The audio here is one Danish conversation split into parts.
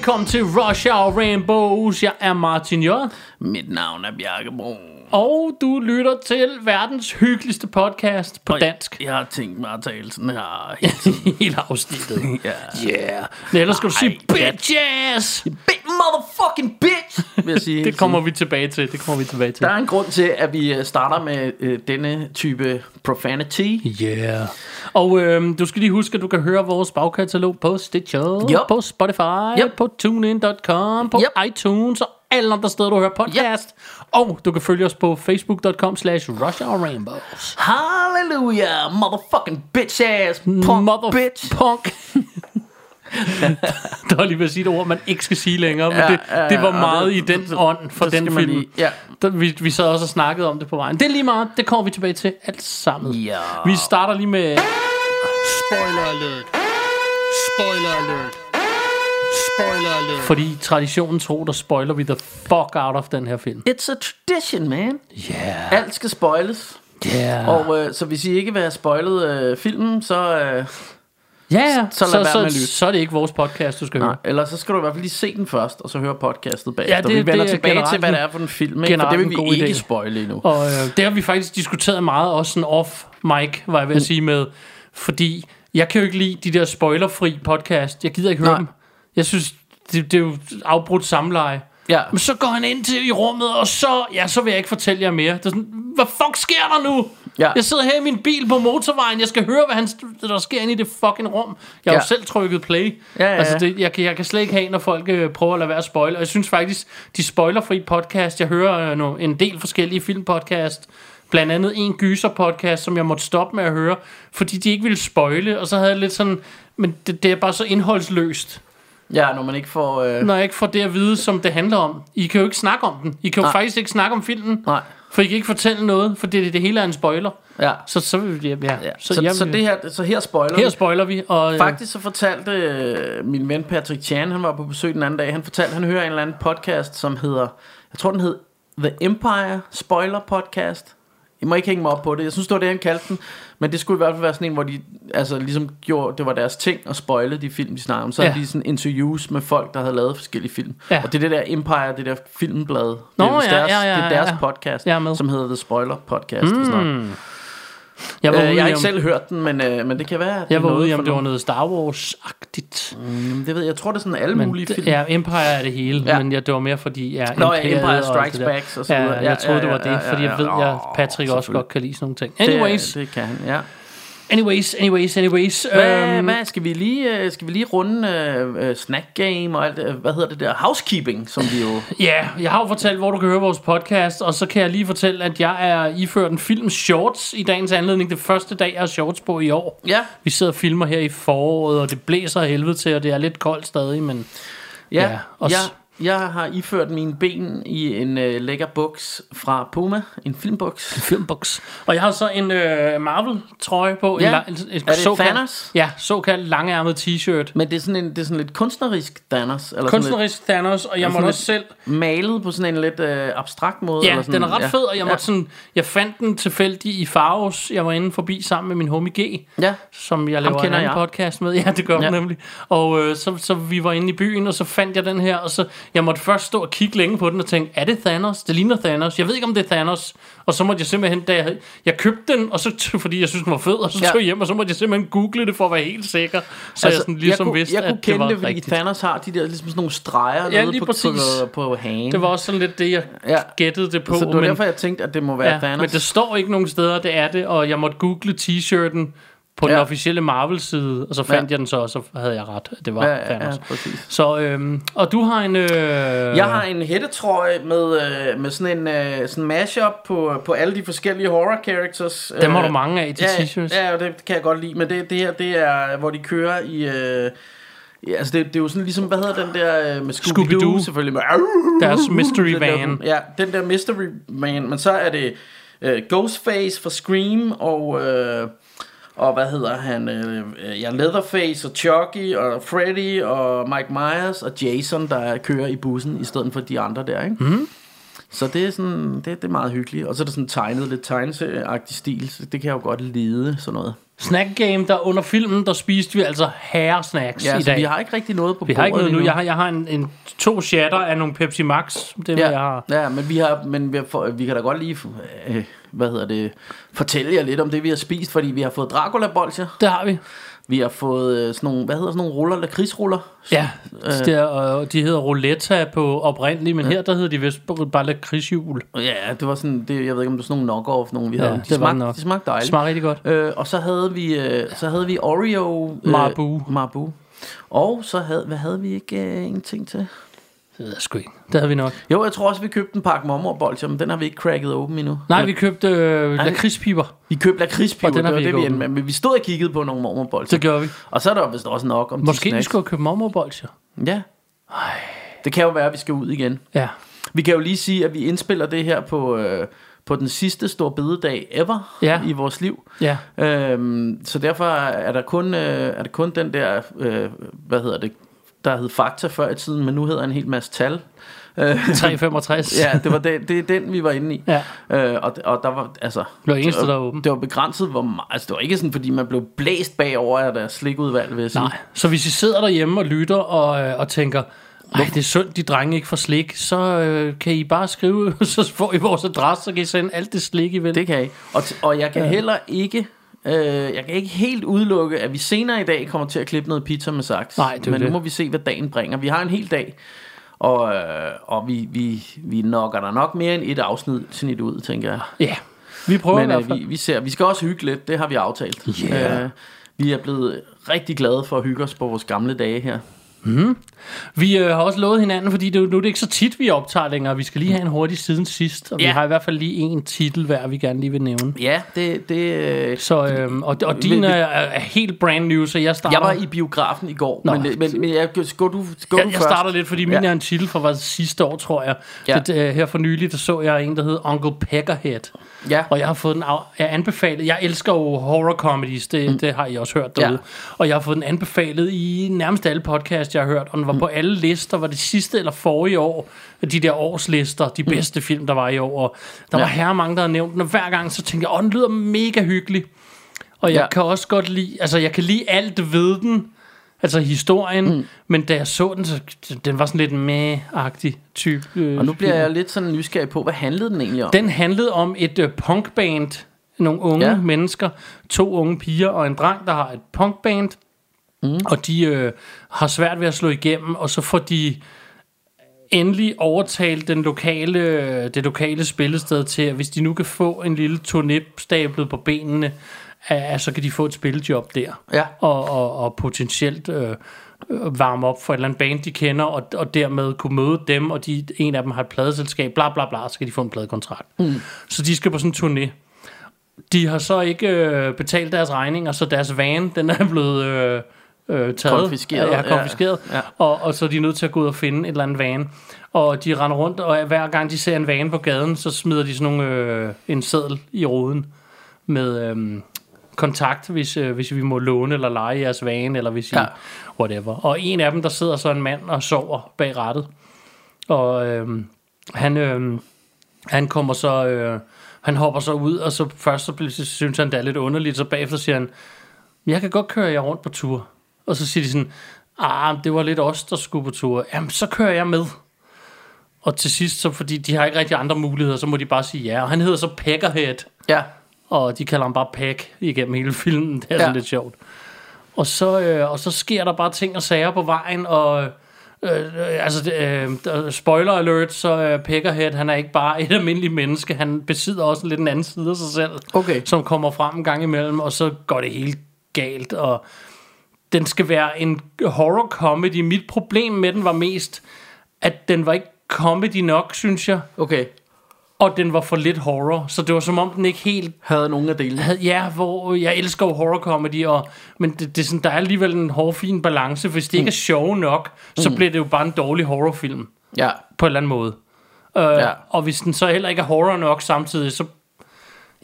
Velkommen til Rush Hour Rainbows. Jeg er Martin J. Mit navn er Bjarke Brun. Og du lytter til verdens hyggeligste podcast på dansk. Jeg har tænkt mig at tale sådan her. Hele afsnittet. ja. Yeah. Men ellers skal du sige bitches. Big motherfucking bitch, vil jeg sige. Det kommer vi tilbage til. Det kommer vi tilbage til. Der er en grund til, at vi øh, starter med øh, denne type profanity. Yeah. Og øhm, du skal lige huske, at du kan høre vores bagkatalog på Stitcher, Yep. på Spotify, Yep. på TuneIn.com, på Yep. iTunes og alle andre steder, du hører podcast. Og du kan følge os på Facebook.com slash Rush Hour Rainbows. Halleluja, motherfucking bitch ass, punk Mother bitch. Punk. der var lige ved at sige et ord, man ikke skal sige længere, men Ja, det, ja, det var ja, meget det- i den ånd for den film. lige- ja. Der, vi, vi sad også og snakkede om det på vejen. Det er lige meget, det kommer vi tilbage til alt sammen. Ja. Vi starter lige med... Spoiler alert. Spoiler alert. Spoiler alert. Fordi traditionen tro, der spoiler vi the fuck out of den her film. It's a tradition, man. Yeah. Alt skal spoiles. Yeah. Og øh, så hvis I ikke vil have spoilet øh, filmen, så... Øh, ja, ja. så Så, så, så, så er det ikke vores podcast, du skal nej, høre. eller så skal du i hvert fald lige se den først, og så høre podcastet bagefter. Ja, det- vi vender det tilbage til, hvad det er for en film, ikke? for det vil vi ikke idé. spoile endnu. Og øh, det har vi faktisk diskuteret meget, også sådan off mic, var jeg ved at sige med, fordi jeg kan jo ikke lide de der spoilerfri podcast. Jeg gider ikke høre Nej. dem. Jeg synes, det, det er jo afbrudt samleje. Ja. Men så går han ind til i rummet, og så, ja, så vil jeg ikke fortælle jer mere. Det er sådan, hvad fuck sker der nu? Ja. Jeg sidder her i min bil på motorvejen, jeg skal høre, hvad han, der sker inde i det fucking rum. Jeg har Ja. jo selv trykket play. Ja, ja, ja. Altså, det, jeg, kan, jeg kan slet ikke have, når folk øh, prøver at lade være at spoil. Og jeg synes faktisk, de spoilerfri podcast, jeg hører øh, no, en del forskellige filmpodcast, blandt andet en gyser podcast, som jeg måtte stoppe med at høre, fordi de ikke ville spoile, og så havde jeg lidt sådan, men det, det er bare så indholdsløst, Ja, når man ikke får... Øh... når jeg ikke får det at vide, som det handler om. I kan jo ikke snakke om den. I kan jo Nej. faktisk ikke snakke om filmen, Nej. for I kan ikke fortælle noget, for det, det hele er en spoiler. Ja. Så, så, ja, ja. ja. så, Så, så, det her, så her spoiler her vi. spoiler vi. Og, øh, Faktisk så fortalte øh, min ven Patrick Chan, han var på besøg den anden dag, han fortalte, han hører en eller anden podcast, som hedder, jeg tror den hed The Empire Spoiler Podcast. I må ikke hænge mig op på det. Jeg synes, det var det, han kaldte den. Men det skulle i hvert fald være sådan en, hvor de altså, ligesom gjorde, det var deres ting at spoile de film, de snakkede om. Så Ja. havde de sådan interviews med folk, der havde lavet forskellige film. Ja. Og det er det der Empire, det der filmblad. Nå, det er ja, deres, ja, ja, det er deres ja, ja. podcast, som hedder The Spoiler Podcast. Mm. Og jeg var Øh, jeg har ikke om, selv hørt den, men, øh, men det kan være, at det jeg var ude om det var noget Star Wars-agtigt. Mm, det ved jeg. Jeg tror, det er sådan alle Men mulige det, film. ja, Empire er det hele, Ja. men ja, det var mere fordi, ja, Nå, ja, Empire og Strikes det der. Back og så ja, videre. jeg Ja, troede, ja, det var det, fordi jeg ved, at Patrick også godt kan lide sådan nogle ting. Det- Anyways, det, kan han, ja. Anyways, anyways, anyways. Hvad, øhm, hvad skal vi lige øh, skal vi lige runde øh, øh, snack game og alt det, hvad hedder det der housekeeping som vi jo Ja, jeg har jo fortalt, hvor du kan høre vores podcast, og så kan jeg lige fortælle, at jeg er iført en film shorts i dagens anledning. Det første dag, jeg har shorts på i år. Ja. Vi sidder og filmer her i foråret, og det blæser helvede til, og det er lidt koldt stadig, men ja, Ja, ja og s- jeg har iført mine ben i en øh, lækker buks fra Puma, en filmbuks. filmboks. Og jeg har så en øh, Marvel-trøje på. Ja. En, la- en, en Er det Thanos? Ja, såkaldt langærmet t-shirt. Men det er sådan en det er sådan lidt kunstnerisk Thanos eller Kunstnerisk Thanos, og jeg måtte lidt- også selv... lidt malet på sådan en lidt øh, abstrakt måde Ja, eller sådan, den er ret ja. fed, og jeg, måtte ja. sådan, jeg fandt den tilfældig i Faros. Jeg var inde forbi sammen med min homie G, Ja. som jeg laver en anden jeg. podcast med. Ja, det gør. Ja. nemlig. Og øh, så, så vi var inde i byen, og så fandt jeg den her, og så jeg måtte først stå og kigge længe på den og tænke, er det Thanos? Det ligner Thanos. Jeg ved ikke, om det er Thanos. Og så måtte jeg simpelthen, da jeg, jeg købte den, og så, fordi jeg synes, den var fed, og så Ja. tog jeg hjem, og så måtte jeg simpelthen google det for at være helt sikker. Så altså, jeg sådan ligesom jeg kunne, vidste, jeg kunne at det kende var det, fordi rigtigt. Thanos har de der ligesom sådan nogle streger Ja, lige på, præcis. på, på hagen. Det var også sådan lidt det, jeg Ja. gættede det på. så det var men- derfor, jeg tænkte, at det må være Ja, Thanos. men det står ikke nogen steder, det er det, og jeg måtte google t-shirten på den Ja. officielle Marvel-side, og så fandt Ja. jeg den så, og så havde jeg ret. Det var Ja, ja, Thanos. ja, præcis. Så, øhm, og du har en... Øh, Jeg har en hættetrøje med, øh, med sådan en øh, sådan mashup på, på alle de forskellige horror characters. Dem har Øh, du mange af til ja, t-shirts. Ja, det kan jeg godt lide. Men det, det her, det er, hvor de kører i... Øh, ja, altså det, det er jo sådan ligesom, hvad hedder den der øh, med Scooby-Doo, Scooby-Doo. selvfølgelig. Med, Deres mystery den der- van. Ja, den der mystery van. Men så er det øh, Ghostface fra Scream og... Øh, og hvad hedder han? Øh, øh, ja, Leatherface og Chucky og Freddy og Mike Myers og Jason, der kører i bussen i stedet for de andre der, ikke? Mm. Så det er sådan, det, det er meget hyggeligt. Og så er det sådan tegnet lidt tegneserieagtig stil, så det kan jeg jo godt lide, sådan noget. Snack Game, der under filmen, der spiste vi altså herresnacks Ja, i dag. vi har ikke rigtig noget på vi har ikke bordet noget nu. Jeg har, jeg har en, en, to shatter af nogle Pepsi Max. Det ja. jeg har. ja, men vi har, men vi, har, vi kan da godt lige, øh, hvad hedder det, fortælle jer lidt om det, vi har spist, fordi vi har fået Dracula bolcher, Det har vi. vi har fået øh, sådan nogle, hvad hedder sådan nogle ruller, lakridsruller. Ja, øh. der, og de hedder Rouletta på oprindeligt, men ja. her der hedder de vist bare lakridshjul. Ja, det var sådan, det, jeg ved ikke om det var sådan nogle knock-off, nogle vi Ja, havde. det De var smagte, nok. de smagte Det dejligt. smager rigtig godt. Øh, og så havde vi, øh, så havde vi Oreo øh, Marabou. Marabou. Og så havde, hvad havde vi ikke øh, en ting til? Det ved jeg sgu ikke. Det havde vi nok. Jo, jeg tror også, vi købte en pakke mormorbolcher, men den har vi ikke cracket åben endnu. Nej, vi købte øh, lakridspiber. Vi købte lakridspiber, det var vi det, vi endte med. Men vi stod og kiggede på nogle mormorbolcher. Det gjorde vi. Og så er der vist også nok om Måske vi skulle købt mormorbolcher. Ja. Det kan jo være, at vi skal ud igen. Ja. Vi kan jo lige sige, at vi indspiller det her på, øh, på den sidste store bededag ever Ja. i vores liv. Ja. Øhm, så derfor er der kun, øh, er det kun den der, øh, hvad hedder det, der hed Fakta før i tiden, men nu hedder en hel masse tal. Øh, 365. ja, det var det, det er den, vi var inde i. Ja. Øh, og, og der var, altså... Det var eneste, det der var åbent. Det var begrænset, hvor meget... Altså, det var ikke sådan, fordi man blev blæst bagover af deres slikudvalg, vil jeg sige. Nej. Så hvis I sidder derhjemme og lytter og, øh, og tænker, ej, det er synd, de drenge ikke får slik, så øh, kan I bare skrive, så får I vores adresse, så kan I sende alt det slik, I vil. Det kan I. Og, t- og jeg kan heller ikke... Øh, jeg kan ikke helt udelukke, at vi senere i dag kommer til at klippe noget pizza med saks. Nej, det Men det. nu må vi se, hvad dagen bringer. Vi har en hel dag, og, øh, og vi, vi, vi nokker der nok mere end et afsnit snit ud, tænker jeg. Ja, vi prøver Men i hvert øh, fald. vi, vi, ser, vi skal også hygge lidt, det har vi aftalt. Yeah. Øh, vi er blevet rigtig glade for at hygge os på vores gamle dage her. Vi øh, har også lovet hinanden, fordi det, nu er det ikke så tit, vi optager længere. Vi skal lige have en hurtig siden sidst, og vi Ja. har i hvert fald lige en titel hver, vi gerne lige vil nævne. Ja, det... det øh, Så, øhm, og, og din Vi- er, vi- er helt brand new, så jeg starter... jeg var i biografen i går, Nå. men, men, men jeg, skal du, skal jeg, du jeg starter lidt, fordi min Ja. er en titel fra var sidste år, tror jeg. Ja. Det, øh, her for nylig, der så jeg en, der hed Uncle Peckerhead. Ja. Og jeg har fået den af, jeg anbefalet. Jeg elsker jo horror comedies, det, mm. det har I også hørt derude. Ja. Og jeg har fået den anbefalet i nærmest alle podcasts, jeg har hørt. Og den var mm. på alle lister. Var det sidste eller forrige år, de der årslister, de bedste film, der var i år. Og der var Ja. herre mange, der havde nævnt den. Og hver gang så tænkte jeg, åh, den lyder mega hyggelig. Og jeg Ja. kan også godt lide, altså jeg kan lide alt ved den, altså historien, mm. men da jeg så den, så den var sådan lidt med-agtig type. Øh, Og nu bliver film. jeg lidt sådan nysgerrig på, hvad handlede den egentlig om? Den handlede om et øh, punkband, nogle unge. Ja. mennesker, to unge piger og en dreng, der har et punkband, mm. og de øh, har svært ved at slå igennem, og så får de endelig overtalt den lokale, det lokale spillested til, at hvis de nu kan få en lille turné stablet på benene, at, så kan de få et spillejob der. Ja. Og, og, og potentielt øh, øh, varme op for et eller andet band, de kender, og, og dermed kunne møde dem, og de, en af dem har et pladeselskab, bla bla bla, så kan de få en pladekontrakt. Mm. Så de skal på sådan en turné. De har så ikke øh, betalt deres regninger, så deres van, den er blevet øh, øh, taget. Konfiskeret, Ja, konfiskeret. Ja, Ja. Og, og så er de nødt til at gå ud og finde et eller andet van. Og de render rundt, og hver gang de ser en van på gaden, så smider de sådan nogle, øh, en seddel i ruden med øh, kontakt, hvis, øh, hvis vi må låne eller lege jeres van, eller hvis I, Ja. whatever. Og en af dem, der sidder så en mand og sover bag rattet. Og øh, han, øh, han kommer så, øh, han hopper så ud, og så først så synes han, det er lidt underligt, så bagefter siger han, jeg kan godt køre jer rundt på tur. Og så siger de sådan, ah, det var lidt os, der skulle på tur. Jamen, så kører jeg med. Og til sidst, så fordi de har ikke rigtig andre muligheder, så må de bare sige ja. Og han hedder så Peckerhead, Ja. og de kalder ham bare Peck igennem hele filmen. Det er ja. Sådan lidt sjovt. Og så, øh, og så sker der bare ting og sager på vejen, og øh, altså, øh, spoiler alert, så øh, Peckerhead, han er ikke bare et almindeligt menneske, han besidder også lidt en anden side af sig selv, Okay. som kommer frem en gang imellem, og så går det hele galt, og den skal være en horror comedy. Mit problem med den var mest, at den var ikke comedy nok, synes jeg, Okay. og den var for lidt horror, så det var som om den ikke helt Havde nogen af delene. havde, ja, hvor jeg elsker jo horror comedy, og, men det, det er sådan, der er alligevel en hårfin balance. Hvis det ikke er sjov nok, så bliver det jo bare en dårlig horrorfilm, Ja. på en eller anden måde. Uh, Ja. Og hvis den så heller ikke er horror nok samtidig, så...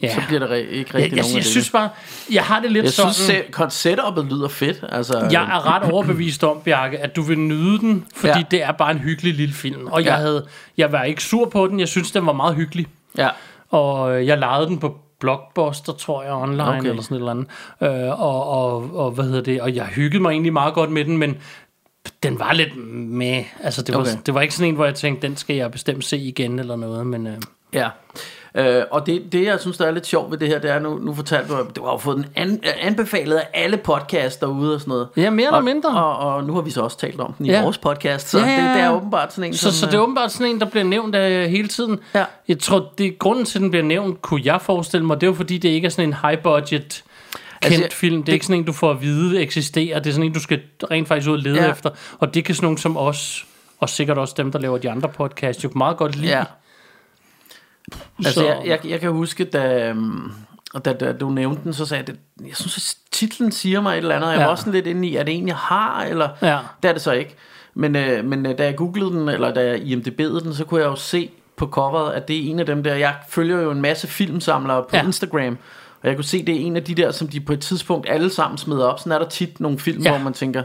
Ja. Så bliver det re- ikke rigtig jeg, jeg, nogen jeg, jeg synes bare, jeg har det lidt Jeg sådan... synes, set, setup'et lyder fedt. Altså, Jeg er ret overbevist om, Bjarke, at du vil nyde den, fordi Ja. ja. det er bare en hyggelig lille film. Og jeg, Ja. havde, jeg var ikke sur på den, jeg synes, den var meget hyggelig. Ja. Og øh, jeg lejede den på Blockbuster, tror jeg, online Okay. eller sådan et eller andet. Øh, og, og, og, hvad hedder det? Og jeg hyggede mig egentlig meget godt med den, men den var lidt med. Altså, det var, okay. det var ikke sådan en, hvor jeg tænkte, den skal jeg bestemt se igen eller noget. Men øh, Ja. Øh, og det, det, jeg synes, der er lidt sjovt ved det her, det er, nu, nu fortalte du, at du har jo fået den an, anbefalet af alle podcasts derude og sådan noget. Ja, mere eller og, mindre. Og, og nu har vi så også talt om den i Ja. vores podcast, så Ja, ja, det, det er ja. åbenbart sådan en, så, som, så det er åbenbart sådan en, der bliver nævnt øh, hele tiden. Ja. Jeg tror, det grunden til, at den bliver nævnt, kunne jeg forestille mig, det er jo fordi, det ikke er sådan en high budget kendt Altså, film. Det er det- ikke sådan en, du får at vide eksisterer. Det er sådan en, du skal rent faktisk ud og lede Ja. ja. efter. Og det kan sådan nogen som os, og sikkert også dem, der laver de andre podcasts, jo meget godt lide. Ja. Altså, Så- jeg, jeg, jeg kan huske, da, øhm, da, da du nævnte den, så sagde jeg, det, jeg synes, at titlen siger mig et eller andet, og jeg Ja. var også sådan lidt inde i, er det en, jeg har, eller Ja. det er det så ikke. Men, øh, men øh, da jeg googlede den, eller da jeg IMDb'ede den, så kunne jeg jo se på coveret, at det er en af dem der, jeg følger jo en masse filmsamlere på ja. Instagram, og jeg kunne se, det er en af de der, som de på et tidspunkt alle sammen smider op. Sådan er der tit nogle film. Ja. hvor man tænker,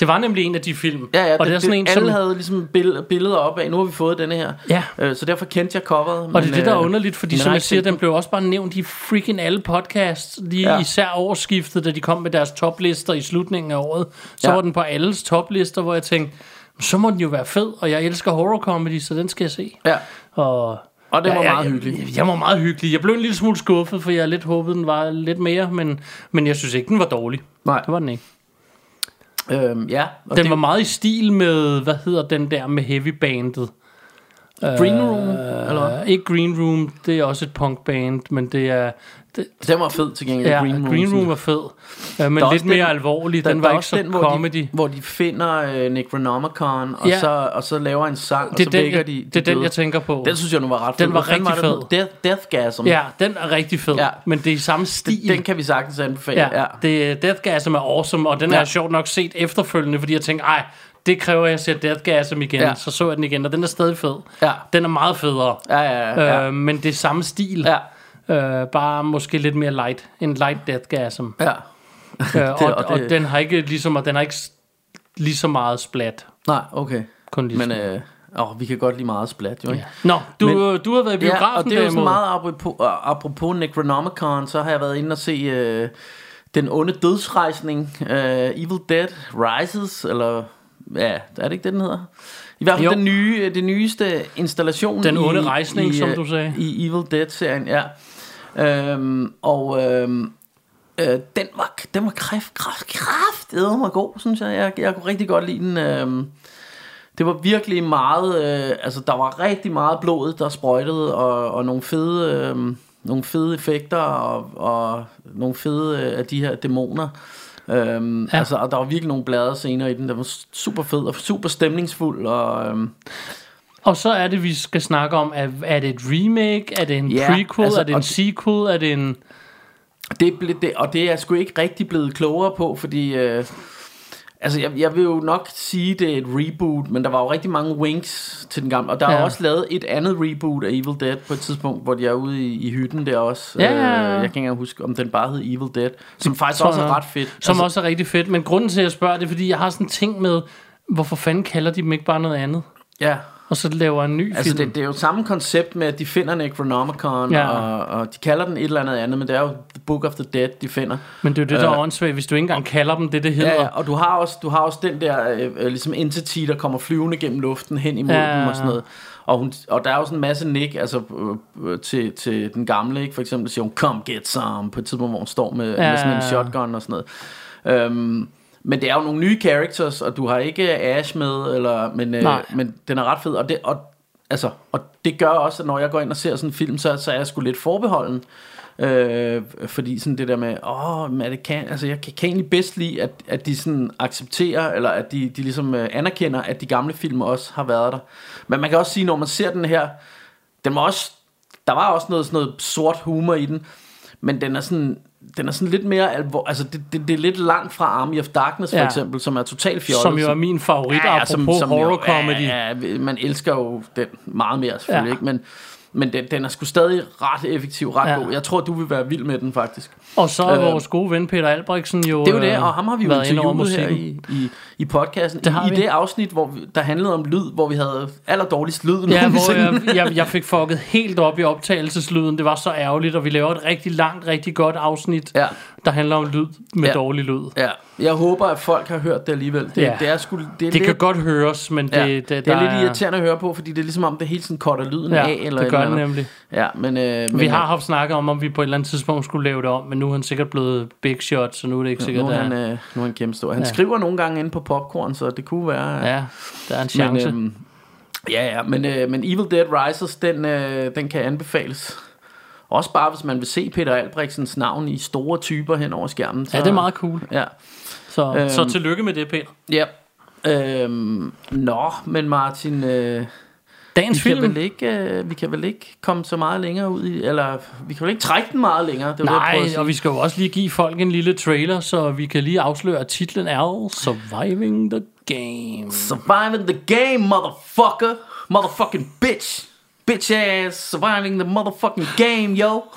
Det var nemlig en af de film. ja, ja, og det, er sådan en, alle som... havde ligesom bill- billeder op af, nu har vi fået denne her. Ja. Øh, så derfor kendte jeg coveret. Og det er det, der er underligt, fordi som jeg siger, den blev også bare nævnt i freaking alle podcasts, lige Ja. især årsskiftet, da de kom med deres toplister i slutningen af året. Så Ja. var den på alles toplister, hvor jeg tænkte, så må den jo være fed, og jeg elsker horror comedy, så den skal jeg se. Ja, Og, og det var ja, meget jeg, hyggeligt. Jeg, jeg var meget hyggelig. Jeg blev en lille smule skuffet, for jeg lidt håbede, den var lidt mere, men, men jeg synes ikke, den var dårlig. Nej. Det var den ikke. Øhm, ja, og Den det, var meget i stil med, hvad hedder den der med heavy bandet? Green Room, eller hvad? Uh, ikke Green Room, det er også et punkband, men det er... Det, Den var fed til gengæld, ja, Green Green Room. Room, synes jeg. var fed, uh, men lidt mere den- alvorlig. Den der var ikke så den, hvor comedy. De, hvor de finder Nick Renomicon, og, Ja. så, og så laver en sang, og det så er den, vækker de, de det er den, døde. jeg tænker på. Den synes jeg nu var ret fed. Den var fanden rigtig den hed? Death, Deathgasm. ja, den er rigtig fed, Ja. men det er i samme stil. Den kan vi sagtens anbefale. ja, Ja. Det, Deathgasm er awesome, og den Ja. er sjovt nok set efterfølgende, fordi jeg tænkte, ej, det kræver, at jeg ser Deathgasm igen. Ja. Så så jeg den igen, og den er stadig fed. Ja. Den er meget federe. Ja, ja, ja. ja. Øh, men det er samme stil. ja. Øh, bare måske lidt mere light. En light deathgasm. ja. Øh, og, og og, det- og den har ikke ligesom, og den har ikke lige så meget splat. Nej, okay. Kun lige Men øh, åh, vi kan godt lide meget splat, jo ikke? ja. Nå, du, Men- Men, du har været i biografen Ja, og det er jo sådan meget apropos, uh, apropos Necronomicon, så har jeg været inde og se uh, den onde dødsrejsning, uh, Evil Dead Rises, eller ja, er det ikke det, den hedder? I hvert fald Jo. den nye, øh, det nyeste installation Den i, onde rejsning, i, som øh, du sagde. I Evil Dead-serien, ja. Øhm, og øhm, øh, den var, den var kræft, kræft, kræft, mig god, synes jeg. jeg. Jeg kunne rigtig godt lide den. Øhm, det var virkelig meget, øh, altså der var rigtig meget blod, der sprøjtede, og, og nogle fede, øh, nogle fede effekter, og, og nogle fede øh, af de her dæmoner. Øhm, ja. Altså, og der var virkelig nogle bladre scener i den, der var super fed og super stemningsfuld, og øhm, Og så er det, vi skal snakke om, er, er det et remake? Er det en Ja, prequel? altså, er det en sequel? Er det en... det, blev det, og det er jeg sgu ikke rigtig blevet klogere på, fordi... Øh, altså, jeg, jeg vil jo nok sige, det er et reboot, men der var jo rigtig mange winks til den gamle. Og der er Ja. ja. også lavet et andet reboot af Evil Dead på et tidspunkt, hvor de er ude i, i hytten der også. Ja, ja, ja. Øh, jeg kan ikke engang huske, om den bare hed Evil Dead, som faktisk også er ret fedt. Som altså, også er rigtig fedt. Men grunden til, at jeg spørger, det er, fordi jeg har sådan en ting med, hvorfor fanden kalder de dem ikke bare noget andet? Ja, Og så laver en ny altså film. det, det er jo samme koncept med, at de finder Necronomicon, Ja. og, og de kalder den et eller andet andet, men det er jo The Book of the Dead, de finder. Men det er jo det, der er Øh, åndssvagt, hvis du ikke engang kalder dem det, det hedder. Ja, ja, og du har også, du har også den der øh, øh, ligesom entity, der kommer flyvende gennem luften hen imod Ja, dem og sådan noget. Og, hun, og der er jo sådan en masse nik altså, øh, øh, til, til den gamle, ikke? For eksempel siger hun, come get some, på et tidspunkt, hvor hun står med, ja, med sådan en shotgun og sådan noget. Øhm, men det er jo nogle nye characters, og du har ikke Ash med, eller, men, øh, men den er ret fed. Og det, og, altså, og det gør også, at når jeg går ind og ser sådan en film, så, så er jeg sgu lidt forbeholden. Øh, fordi sådan det der med, åh, men er det kan, altså jeg kan, kan egentlig bedst lide, at, at de sådan accepterer, eller at de, de ligesom øh, anerkender, at de gamle film også har været der. Men man kan også sige, når man ser den her, den var også, der var også noget, sådan noget sort humor i den, men den er sådan, den er sådan lidt mere alvor, altså det, det, det er lidt langt fra Army of Darkness for Ja. eksempel, som er totalt fjollet. Som jo er min favorit, ja, apropos jo- horror comedy. Ja, ja, man elsker jo den meget mere selvfølgelig, Ja. ikke? Men, men den, den er sgu stadig ret effektiv, ret Ja. god. Jeg tror, du vil være vild med den faktisk. Og så er Øh, vores gode ven Peter Albrechtsen jo Det er jo det, øh, og ham har vi jo interviewet her i, i, i podcasten. Det I, I det afsnit, hvor vi, der handlede om lyd, hvor vi havde allerdårligst lyd. Ja, hvor jeg, jeg, jeg fik fucket helt op i optagelseslyden. Det var så ærgerligt, og vi laver et rigtig langt, rigtig godt afsnit, Ja. Der handler om lyd med Ja. dårlig lyd. Ja, jeg håber, at folk har hørt det alligevel. Det, Ja. det er sgu, det er Det lidt, kan godt høres, men det, ja, det, det, der er lidt irriterende at høre på, fordi det er ligesom om, det hele sådan korter lyden Ja, af. Eller det et gør det nemlig. Ja, men, øh, men Vi har haft snakket om, om vi på et eller andet tidspunkt skulle lave det om, men nu er han sikkert blevet big shot, så nu er det ikke sikkert, nu er han, øh, nu er han kæmpe stor. Han Ja. ja. skriver nogle gange inde på Popcorn, så det kunne være... ja, der er en chance. Men, øhm, ja, ja, men, øh, men Evil Dead Rises, den, øh, den kan anbefales. Også bare, hvis man vil se Peter Albrechtsens navn i store typer hen over skærmen. Så, ja, det er meget cool. Ja. Så, Øhm. så tillykke med det, Peter. ja. Øhm, nå, men Martin, øh, vi, Dagens kan film. vel ikke, øh, vi kan vel ikke komme så meget længere ud i, eller vi kan vel ikke trække den meget længere. Det var det, Nej, sige. og vi skal jo også lige give folk en lille trailer, så vi kan lige afsløre, at titlen er Surviving the Game. Surviving the game, motherfucker. Motherfucking bitch. Bitch ass. Surviving the motherfucking game, yo.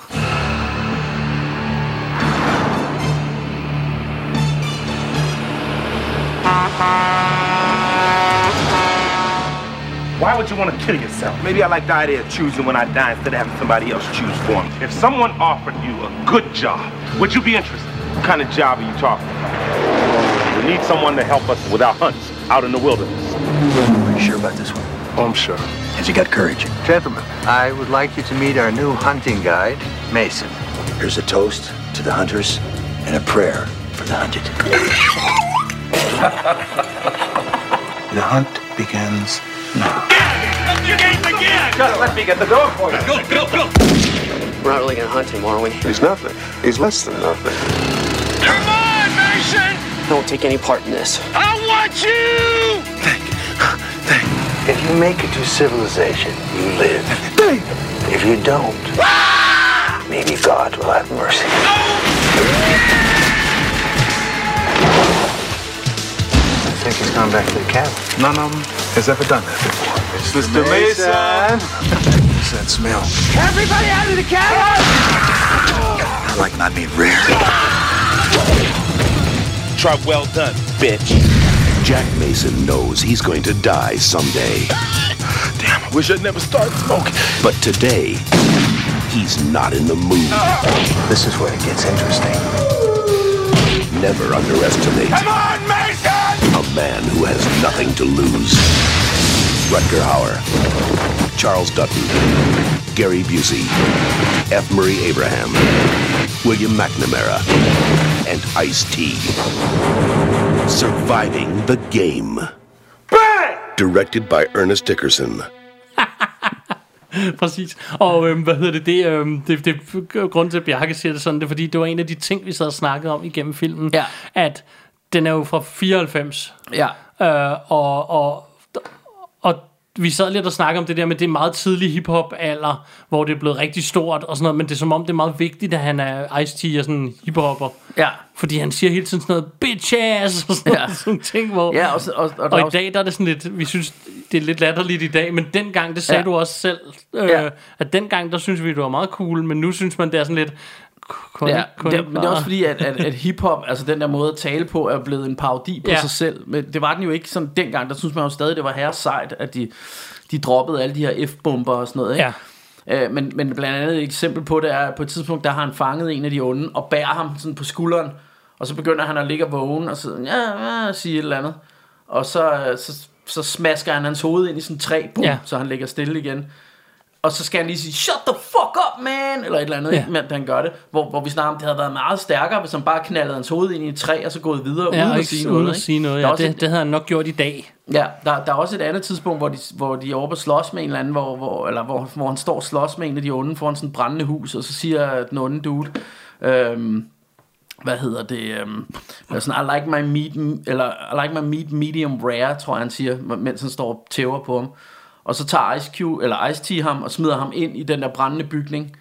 Why would you want to kill yourself? Maybe I like the idea of choosing when I die instead of having somebody else choose for me. If someone offered you a good job, would you be interested? What kind of job are you talking about? We need someone to help us with our hunts out in the wilderness. Are you sure about this one? Oh, I'm sure. Has he got courage? Gentlemen, I would like you to meet our new hunting guide, Mason. Here's a toast to the hunters and a prayer for the hunted. the hunt begins now. Just let me get the door for you. Go, go, go. We're not really gonna hunt him, are we? He's nothing. He's less than nothing. Come on, Mason! I won't take any part in this. I want you thank you! If you make it to civilization, you live. If you don't, maybe God will have mercy. I think he's gone back to the cabin. None of them has ever done that before. It's Mr. Mason! What's that smell? Everybody out of the cabin! I like my meat rare. Try well done, bitch. Jack Mason knows he's going to die someday. Damn, I wish I'd never started smoking. But today, he's not in the mood. This is where it gets interesting. Never underestimate Come on, Mason! a man who has nothing to lose. Rutger Hauer, Charles Dutton, Gary Busey, F. Murray Abraham, William McNamara, and Ice-T. Surviving the Game. Directed by Ernest Dickerson. Præcis. Og øhm, hvad hedder det? Det, øhm, det, det grund til, at Bjarke siger det sådan, det er, fordi det var en af de ting, vi sad og snakkede om igennem filmen. Ja. At den er jo fra 94. Ja. Øh, og, og vi sad lidt og snakkede om det der med, det meget tidlig hiphop alder, hvor det er blevet rigtig stort og sådan noget, men det er som om, det er meget vigtigt, at han er Ice-T og sådan en hiphopper. Ja. Fordi han siger hele tiden sådan noget, bitch ass, og sådan, Ja. ja. sådan ting, hvor... Ja, og, og, og, Og i også- dag, der er det sådan lidt, vi synes, det er lidt latterligt i dag, men dengang, det sagde Ja. du også selv, øh, Ja. ja. at dengang, der synes vi, det var meget cool, men nu synes man, det er sådan lidt, kun, Ja, kun det, men det er også fordi, at, at, at hiphop, altså den der måde at tale på, er blevet en parodi på ja. Sig selv. Men det var den jo ikke sådan dengang. Der synes man jo stadig, det var herre sejt, at de, de droppede alle de her F-bomber og sådan noget. Ikke? Ja. Øh, men, men blandt andet et eksempel på det er, at på et tidspunkt, der har han fanget en af de onde, og bærer ham sådan på skulderen, og så begynder han at ligge og vågne, og så ja, ja, sige et eller andet. Og så, så, så smasker han hans hoved ind i sådan en træ, boom. Ja. så han ligger stille igen. Og så skal han lige sige, shut the fuck up, man, eller et eller andet, Ja. mens han gør det. Hvor, hvor vi snakker om, det havde været meget stærkere, hvis han bare knaldede hans hoved ind i et træ, og så gået videre, Ja, uden at ikke, sige uden noget. at ikke? sige noget. Der er Ja, det, et- det havde han nok gjort i dag. Ja, der, der er også et andet tidspunkt, hvor de, hvor de er oppe og slås med en eller anden, hvor, hvor, eller hvor, hvor han står og slås med en af de onde foran sådan et brændende hus, og så siger den onde dude, øhm, hvad hedder det, hvad sådan, I like my meat, eller I like my meat medium rare, tror jeg han siger, mens han står og tæver på ham. Og så tager Ice Cube, eller Ice T ham, og smider ham ind i den der brændende bygning.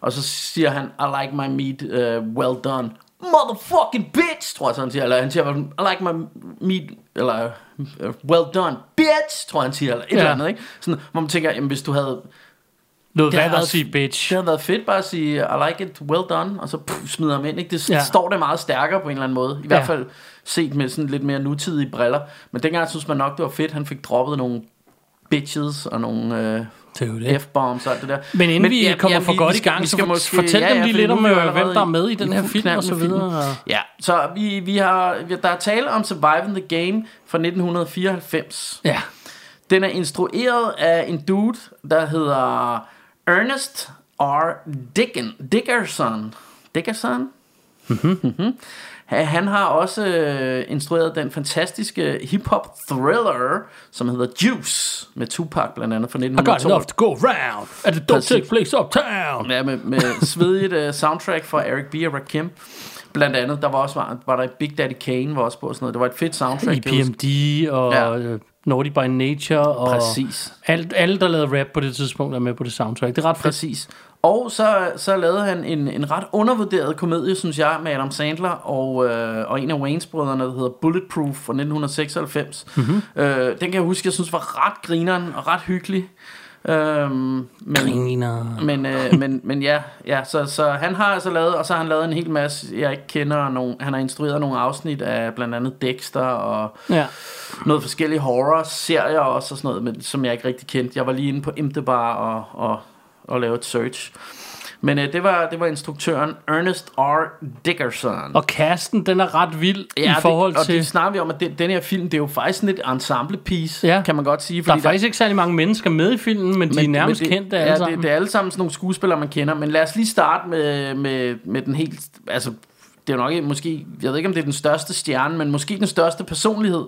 Og så siger han, I like my meat uh, well done. Motherfucking bitch, tror jeg så han siger. Eller han siger, I like my meat, eller uh, well done, bitch, tror jeg han siger. Eller et Ja. eller andet, ikke? Sådan, hvor man tænker, jamen hvis du havde... Noget Det at sige, bitch. Det havde været fedt bare at sige, I like it, well done, og så pff, smider ham ind. Ikke? Det Ja. står det meget stærkere på en eller anden måde. I Ja. hvert fald set med sådan lidt mere nutidige briller. Men dengang synes man nok, det var fedt, han fik droppet nogle bitches og nogle øh. F-bombs og alt det der. Men inden vi kommer for godt i skal- gang, vi så måske- fortæl dem lige lidt om, vi øh, hvem der er med i den her film og så videre. Ja, så vi, vi har, vi- der er tale om Surviving the Game fra 1994. Ja. Den er instrueret af en dude, der hedder Ernest R. Dicken, Dickerson. Dickerson? Mm-hmm. Han har også øh, instrueret den fantastiske hip-hop thriller, som hedder Juice, med Tupac blandt andet fra I got enough 1992. to go round, and it don't take place uptown. Ja, med, med svedigt uh, soundtrack fra Eric B. og Rakim. Blandt andet, der var også var, var der Big Daddy Kane var også på og sådan noget. Det var et fedt soundtrack. jeg huske. EPMD og Ja. ja. Naughty by Nature og Præcis. alt, alle, der lavede rap på det tidspunkt, er med på det soundtrack. Det er ret fedt. Præcis. Og så, så lavede han en, en ret undervurderet komedie, synes jeg, med Adam Sandler og, øh, og en af Wayans-brødrene, der hedder Bulletproof fra 1996. Mm-hmm. Øh, den kan jeg huske, jeg synes var ret grineren og ret hyggelig. Øhm, men, Griner. men, øh, men, men ja, ja så, så han har altså lavet, og så har han lavet en hel masse, jeg ikke kender, nogen, han har instrueret nogle afsnit af blandt andet Dexter og Ja. noget forskellige horror-serier også og sådan noget, men, som jeg ikke rigtig kendte. Jeg var lige inde på Imdebar og, og, og lavede et search. Men øh, det, var, det var instruktøren Ernest R. Dickerson. Og casten, den er ret vild ja, i forhold det, og til... det snakker vi om, at det, den her film, det er jo faktisk et ensemble piece, Ja. kan man godt sige. der er faktisk ikke særlig mange mennesker med i filmen, men, de er nærmest det, kendte ja, alle det, sammen. det er alle sammen sådan nogle skuespillere, man kender. Men lad os lige starte med, med, med den helt... Altså, det er jo nok ikke, måske... Jeg ved ikke, om det er den største stjerne, men måske den største personlighed.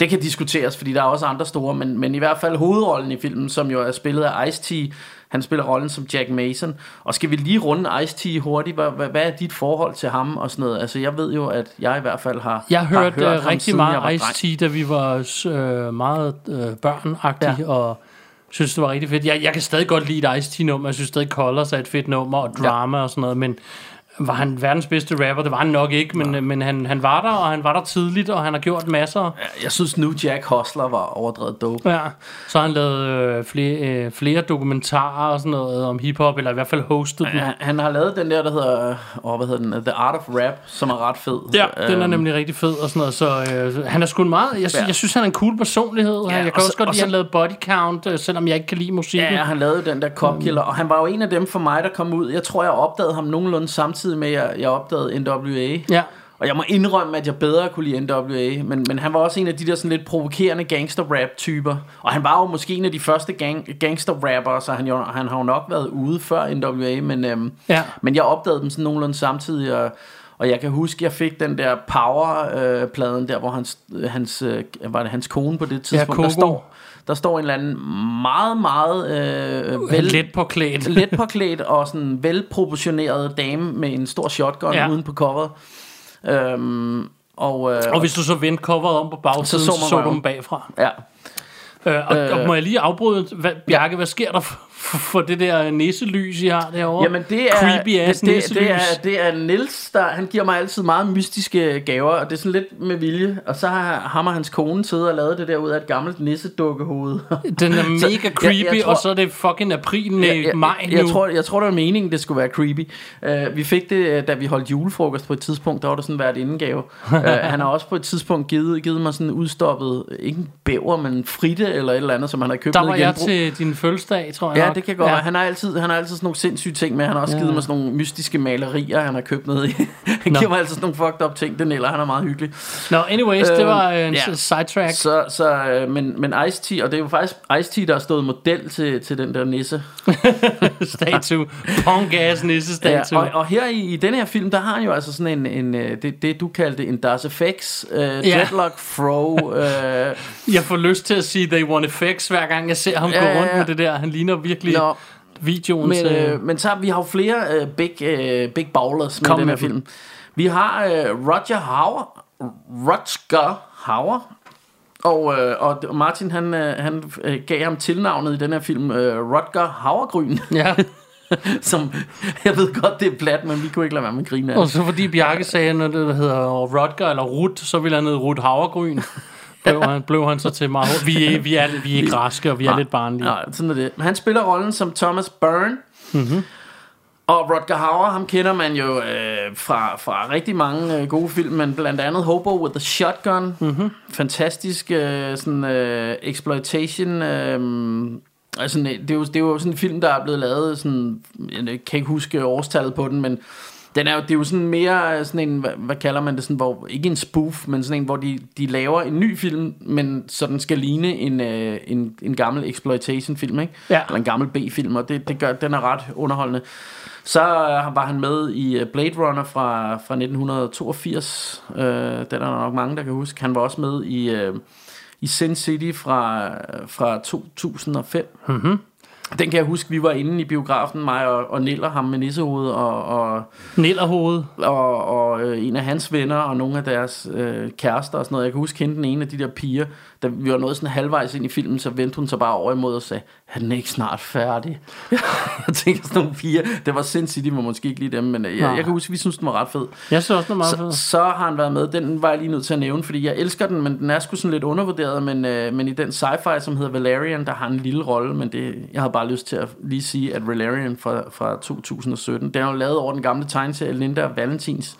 Det kan diskuteres, fordi der er også andre store, men, men i hvert fald hovedrollen i filmen, som jo er spillet af Ice-T, han spiller rollen som Jack Mason. Og skal vi lige runde Ice-T hurtigt? Hvad, hvad, hvad er dit forhold til ham og sådan noget? Altså, jeg ved jo, at jeg i hvert fald har, Jeg har hørt uh, ham, rigtig meget. Ice-T, da vi var øh, meget øh, børnagtige, ja. og synes, det var rigtig fedt. Jeg, jeg kan stadig godt lide et Ice-T-nummer. Jeg synes stadig, Colors er et fedt nummer, og drama ja. og sådan noget, men var han verdens bedste rapper? Det var han nok ikke, men, ja. men han, han var der, og han var der tidligt, og han har gjort masser. Jeg synes nu, Jack Hustler var overdrevet dope. Ja, så har han lavet øh, flere, øh, flere dokumentarer og sådan noget om hiphop, eller i hvert fald hostet dem. Han, han har lavet den der, der hedder, åh, hvad hedder den? The Art of Rap, som er ret fed. Ja, den er Øhm, nemlig rigtig fed og sådan noget, så øh, han er sgu en meget, jeg, Ja. jeg synes, han er en cool personlighed. Ja, jeg og kan så- også godt og lide, at så- han lavede Body Count, øh, selvom jeg ikke kan lide musikken. Ja, han lavede den der Cop Killer, og han var jo en af dem for mig, der kom ud. Jeg tror, jeg opdagede ham nogenlunde samtidig med, at jeg, jeg opdagede NWA. Ja. Og jeg må indrømme, at jeg bedre kunne lide NWA, men, men han var også en af de der sådan lidt provokerende gangster-rap-typer. Og han var jo måske en af de første gang, gangster-rappere, så han, jo, han har jo nok været ude før NWA, men, øhm, Ja. men jeg opdagede dem sådan nogenlunde samtidig, og, og jeg kan huske, jeg fik den der Power-pladen der, hvor hans, hans, øh, var det hans kone på det tidspunkt, der Coco. står, der står en eller anden meget, meget øh, vel, Let påklædt. let påklædt og sådan velproportioneret dame med en stor shotgun Ja. ja. uden på coveret. Øhm, og, øh, Og hvis du så vendte coveret om på bagsiden, så Så man så du dem bagfra. ja. Øh, og, Øh. og må jeg lige afbryde, hvad, Bjarke, hvad sker der for, for, det der nisselys, I har derovre? Jamen det er Creepy ass det, det, det, er, det er Nils der Han giver mig altid meget mystiske gaver Og det er sådan lidt med vilje Og så har ham og hans kone siddet og lavet det der ud af et gammelt nissedukkehoved Den er Så mega jeg- creepy, jeg tror- og så er det fucking april, nej, maj nu. jeg, tror, jeg tror, det var meningen, det skulle være creepy. Uh, vi fik det, øh, da vi holdt julefrokost på et tidspunkt. Der var det sådan været indgave. Uh, han har også på et tidspunkt givet, givet mig sådan udstoppet, ikke en bæver, men en fritte eller et eller andet, som han har købt der var jeg genbrug. til din fødselsdag, tror jeg. Ja, det kan godt Ja. Han har altid, han har altid sådan nogle sindssyge ting med. Han har også Ja. givet mig sådan nogle mystiske malerier, han har købt ned i. han Nå. giver mig altid sådan nogle fucked up ting, den eller han er meget hyggelig. Nå, anyways, det Øhm, var øh, en ja. sidetrack. Så, så øh, men, men Ice-T, og det er jo faktisk Ice-T, der har stået model til, til den der nisse. statue. Punk-ass nisse-statue. og, og her i, i den her film, der har han jo altså sådan en, en øh, det, det du kaldte en Das FX, øh, dreadlock fro, øh, Jeg får lyst til at sige They Want Effects, hver gang jeg ser ham Ja, gå ja, rundt ja. med det der. Han ligner virkelig Nå. videoen Men, øh, men så har vi har jo flere øh, big, øh, big ballers med den her film. Vi har øh, Roger Hauer, Rutger Hauer, og, øh, og Martin han, øh, han øh, gav ham tilnavnet i den her film, øh, Rutger Hauergryn, Ja, som jeg ved godt, det er plat, men vi kunne ikke lade være med at grine af og så fordi Bjarke sagde, når det hedder Rodger eller Rut, så ville han hedde Rut Havregryn. blev, han, blev han så til meget vi er, vi er, vi er ikke raske, og vi er lidt barnlige. Nej, sådan er det. Men han spiller rollen som Thomas Byrne. Mm-hmm. Og Rutger Hauer, ham kender man jo øh, fra, fra rigtig mange øh, gode film, men blandt andet Hobo with the Shotgun. Mm-hmm. Fantastisk øh, sådan, øh, exploitation. Øh, altså, det, er jo, det er jo sådan en film, der er blevet lavet, sådan, jeg kan ikke huske årstallet på den, men den er jo, det er jo sådan mere øh, sådan en, hvad, hvad kalder man det, sådan, hvor, ikke en spoof, men sådan en, hvor de, de laver en ny film, men så den skal ligne en, øh, en, en gammel exploitation film, ikke? Ja. Eller en gammel B-film, og det, det gør, den er ret underholdende. Så øh, var han med i øh, Blade Runner fra, fra 1982. Øh, den er der nok mange, der kan huske. Han var også med i, øh, i Sin City fra, fra 2005. Mm-hmm. Den kan jeg huske, vi var inde i biografen, mig og, og Niller, ham med nissehoved, og, og, Nillerhoved. og, og øh, en af hans venner, og nogle af deres øh, kærester og sådan noget. Jeg kan huske hende den ene af de der piger, da vi var nået sådan halvvejs ind i filmen, så vendte hun sig bare over imod og sagde, er den ikke snart færdig? jeg tænker sådan nogle piger, det var Sin City, var måske ikke lige dem, men øh, jeg, jeg kan huske, vi synes, den var ret fed. Jeg synes også, det er meget Så, fedt. så har han været med, den var jeg lige nødt til at nævne, fordi jeg elsker den, men den er sgu sådan lidt undervurderet, men, øh, men i den sci-fi, som hedder Valerian, der har en lille rolle, men det, jeg havde bare lyst til at lige sige, at Valerian fra, fra 2017, den er jo lavet over den gamle tegneserie Linda Valentins,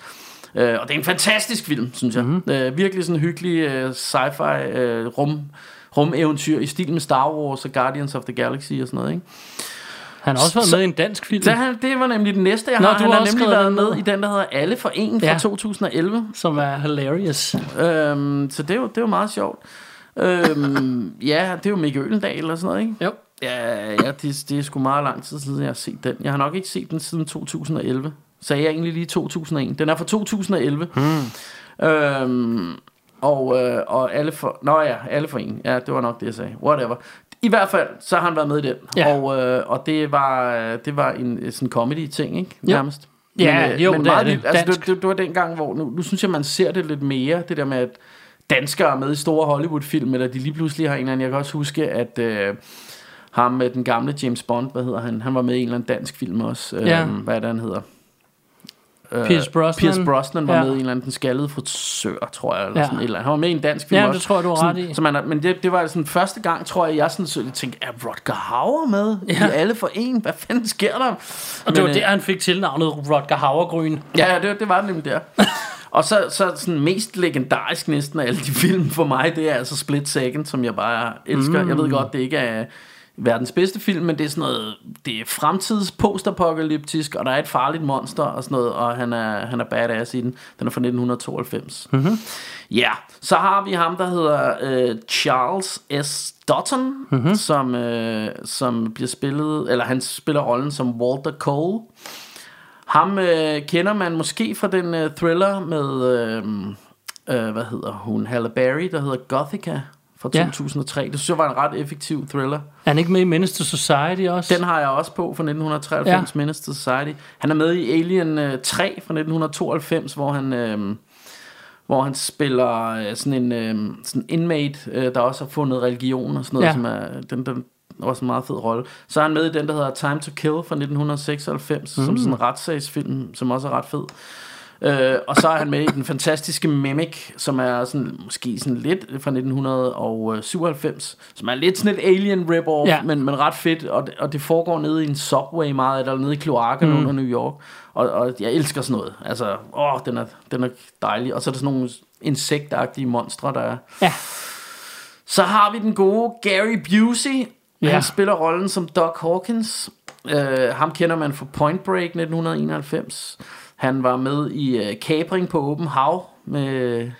øh, og det er en fantastisk film, synes jeg. Mm-hmm. Øh, virkelig sådan en hyggelig øh, sci-fi øh, rum, rumeventyr i stil med Star Wars og Guardians of the Galaxy og sådan noget, ikke? Han har også været så- med i en dansk film, Det, han, det var nemlig den næste, jeg Nå, har. du Han har nemlig været med i den, der hedder Alle for En fra Ja. 2011. som er hilarious. Øhm, så det er, jo, det er jo meget sjovt. Øhm, ja, det er jo Mikke Ølendal eller sådan noget, ikke? Jo. Ja, ja det, det er sgu meget lang tid siden, jeg har set den. Jeg har nok ikke set den siden 2011. Sagde jeg egentlig lige 2001. Den er fra 2011. Hmm. Øhm, og, øh, og alle for... Nå ja, alle for en. Ja, det var nok det, jeg sagde. Whatever. I hvert fald, så har han været med i den. Ja. Og, øh, og det var, det var en sådan comedy-ting, ikke? Jo. Nærmest. Ja, jo, det er meget det. Altså, det, det, det var dengang, hvor... Nu, nu synes jeg, man ser det lidt mere, det der med, at danskere er med i store Hollywood-film, eller de lige pludselig har en eller anden... Jeg kan også huske, at... Øh, ham med den gamle James Bond, hvad hedder han? Han var med i en eller anden dansk film også. Ja. Øhm, hvad er det, han hedder? Øh, Pierce Brosnan. Pierce Brosnan var Ja. med i en eller anden den skaldede frisør, tror jeg. Eller Ja. sådan et eller andet. Han var med i en dansk film Ja, også. det tror jeg, du har ret i. Så man, men det, det var sådan første gang, tror jeg, jeg sådan, så, jeg tænkte, er Rodger Hauer med? Ja. Ja. I alle for en? Hvad fanden sker der? Og det var øh, der, han fik tilnavnet Rodger Havregryn. Ja, det, det var det nemlig der. Og så, så sådan mest legendarisk næsten af alle de film for mig, det er altså Split Second, som jeg bare elsker. Mm. Jeg ved godt, det ikke er verdens bedste film, men det er sådan noget, det er fremtids postapokalyptisk, og der er et farligt monster og sådan noget, og han er, han er badass i den. Den er fra 1992. Mm-hmm. Ja, så har vi ham, der hedder øh, Charles S. Dutton, mm-hmm. som, øh, som bliver spillet, eller han spiller rollen som Walter Cole. Ham øh, kender man måske fra den øh, thriller med, øh, øh, hvad hedder hun, Halle Berry, der hedder Gothica fra Ja. 2003. Det synes jeg var en ret effektiv thriller. Er han ikke med i Menace to Society også? Den har jeg også på fra 1993, Ja. ja. Menace to Society. Han er med i Alien øh, 3 fra 1992, hvor han... Øh, hvor han spiller øh, sådan en øh, sådan inmate, øh, der også har fundet religion og sådan noget, Ja. ja. som er den, den også en meget fed rolle. Så er han med i den, der hedder Time to Kill fra 1996, mm. som sådan en retssagsfilm, som også er ret fed. Øh, og så er han med i den fantastiske Mimic, som er sådan, måske sådan lidt fra 1997, som er lidt sådan et alien rip-off, Ja. men, men ret fedt, og det, og det foregår nede i en subway meget, eller nede i kloakken mm. under New York, og, og jeg elsker sådan noget, altså, åh, den er, den er dejlig, og så er der sådan nogle insektagtige monstre, der er. Ja. Så har vi den gode Gary Busey, Ja. Han spiller rollen som Doc Hawkins. Øh, ham kender man fra Point Break 1991. Han var med i øh, Kapring på Åben Hav med,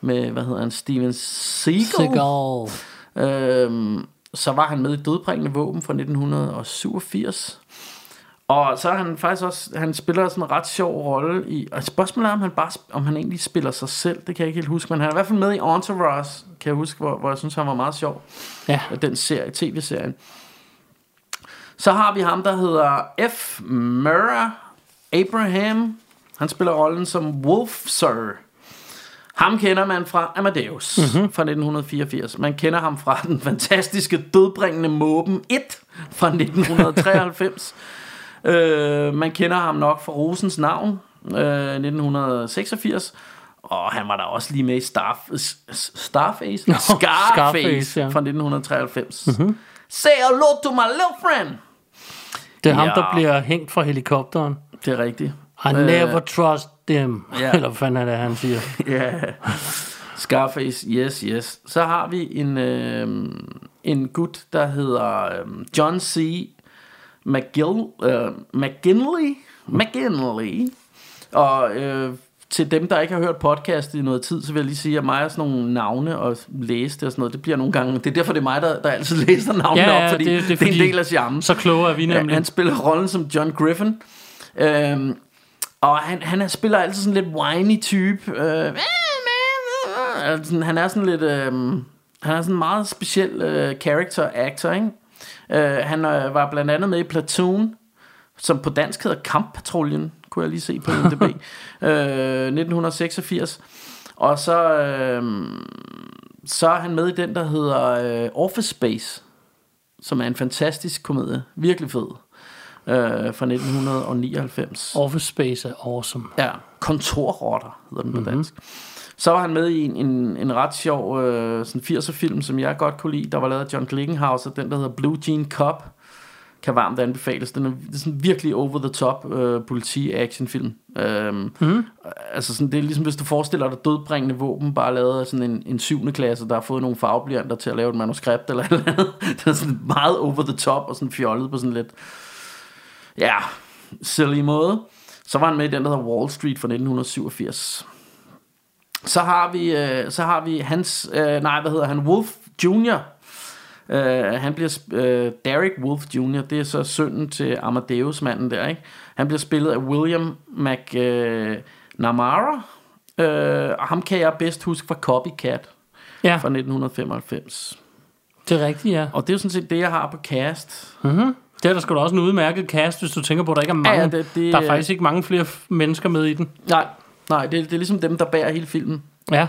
med hvad hedder han, Steven Seagal. Seagal. Øhm, så var han med i Dødbringende Våben fra 1987. Og så er han faktisk også, han spiller sådan en ret sjov rolle i, og spørgsmålet er, om han, bare, om han egentlig spiller sig selv, det kan jeg ikke helt huske, men han er i hvert fald med i Entourage, kan jeg huske, hvor, hvor jeg synes, han var meget sjov, Ja. den serie, tv-serien. Så har vi ham, der hedder F. Murrah Abraham, han spiller rollen som Wolf Sir. Ham kender man fra Amadeus Mhm. mm-hmm. fra 1984. Man kender ham fra den fantastiske dødbringende Måben 1 fra 1993. øh, man kender ham nok fra Rosens navn øh, 1986. Og han var der også lige med i Starf, Starface? Scarface, Scarface, ja. fra 1993. Mm-hmm. Say hello to my little friend. Det er ham, Ja. der bliver hængt fra helikopteren. Det er rigtigt. I never trust them. ja. Eller hvad fanden er det, han siger? Ja. Scarface, yes, yes. Så har vi en, øh, en gut, der hedder øh, John C. McGill, øh, McGinley. McGinley. Og øh, til dem, der ikke har hørt podcast i noget tid, så vil jeg lige sige, at mig og sådan nogle navne og læse det og sådan noget, det bliver nogle gange... Det er derfor, det er mig, der, der altid læser navnene Ja, ja, op, fordi det- det, er det, er en del af charmen. Så kloge er vi Ja, nemlig. han spiller rollen som John Griffin. Øhm, og han, han er- spiller altid sådan lidt whiny type. Øh, han er sådan lidt... Øh, han er sådan en meget speciel øh, character actor, ikke? Øh, han øh, var blandt andet med i Platoon, som på dansk hedder Kamppatruljen, kunne jeg lige se på IMDb. øh, 1986. Og så, øh, så er han med i den, der hedder øh, Office Space, som er en fantastisk komedie. Virkelig fed. Øh, fra 1999. Office Space er awesome. Ja, kontorrotter hedder den på dansk. Så var han med i en, en, en ret sjov øh, sådan 80'er film, som jeg godt kunne lide. Der var lavet af John Glickenhaus, og den der hedder Blue Jean Cop, kan varmt anbefales. Den er, det er sådan virkelig over the top øh, politi-actionfilm. Øhm, mm. Altså sådan, det er ligesom hvis du forestiller dig dødbringende våben, bare lavet af sådan en, en syvende klasse, der har fået nogle farveblyanter til at lave et manuskript eller eller andet. Det er sådan meget over the top og sådan fjollet på sådan lidt, ja, silly måde. Så var han med i den, der hedder Wall Street fra 1987. Så har vi, øh, så har vi hans, øh, nej, hvad hedder han, Wolf Jr., Uh, han bliver uh, Derek Wolf Jr. Det er så sønnen til Amadeus manden der, ikke? Han bliver spillet af William McNamara. Uh, og ham kan jeg bedst huske fra Copycat Ja, fra 1995. det er rigtigt, ja. Og det er jo sådan set det, jeg har på cast. Det er der sgu da også en udmærket cast, hvis du tænker på, at der ikke er mange. Ja, ja, det- det- der er faktisk ikke mange flere mennesker med i den. Nej, nej det, det er ligesom dem, der bærer hele filmen. Ja,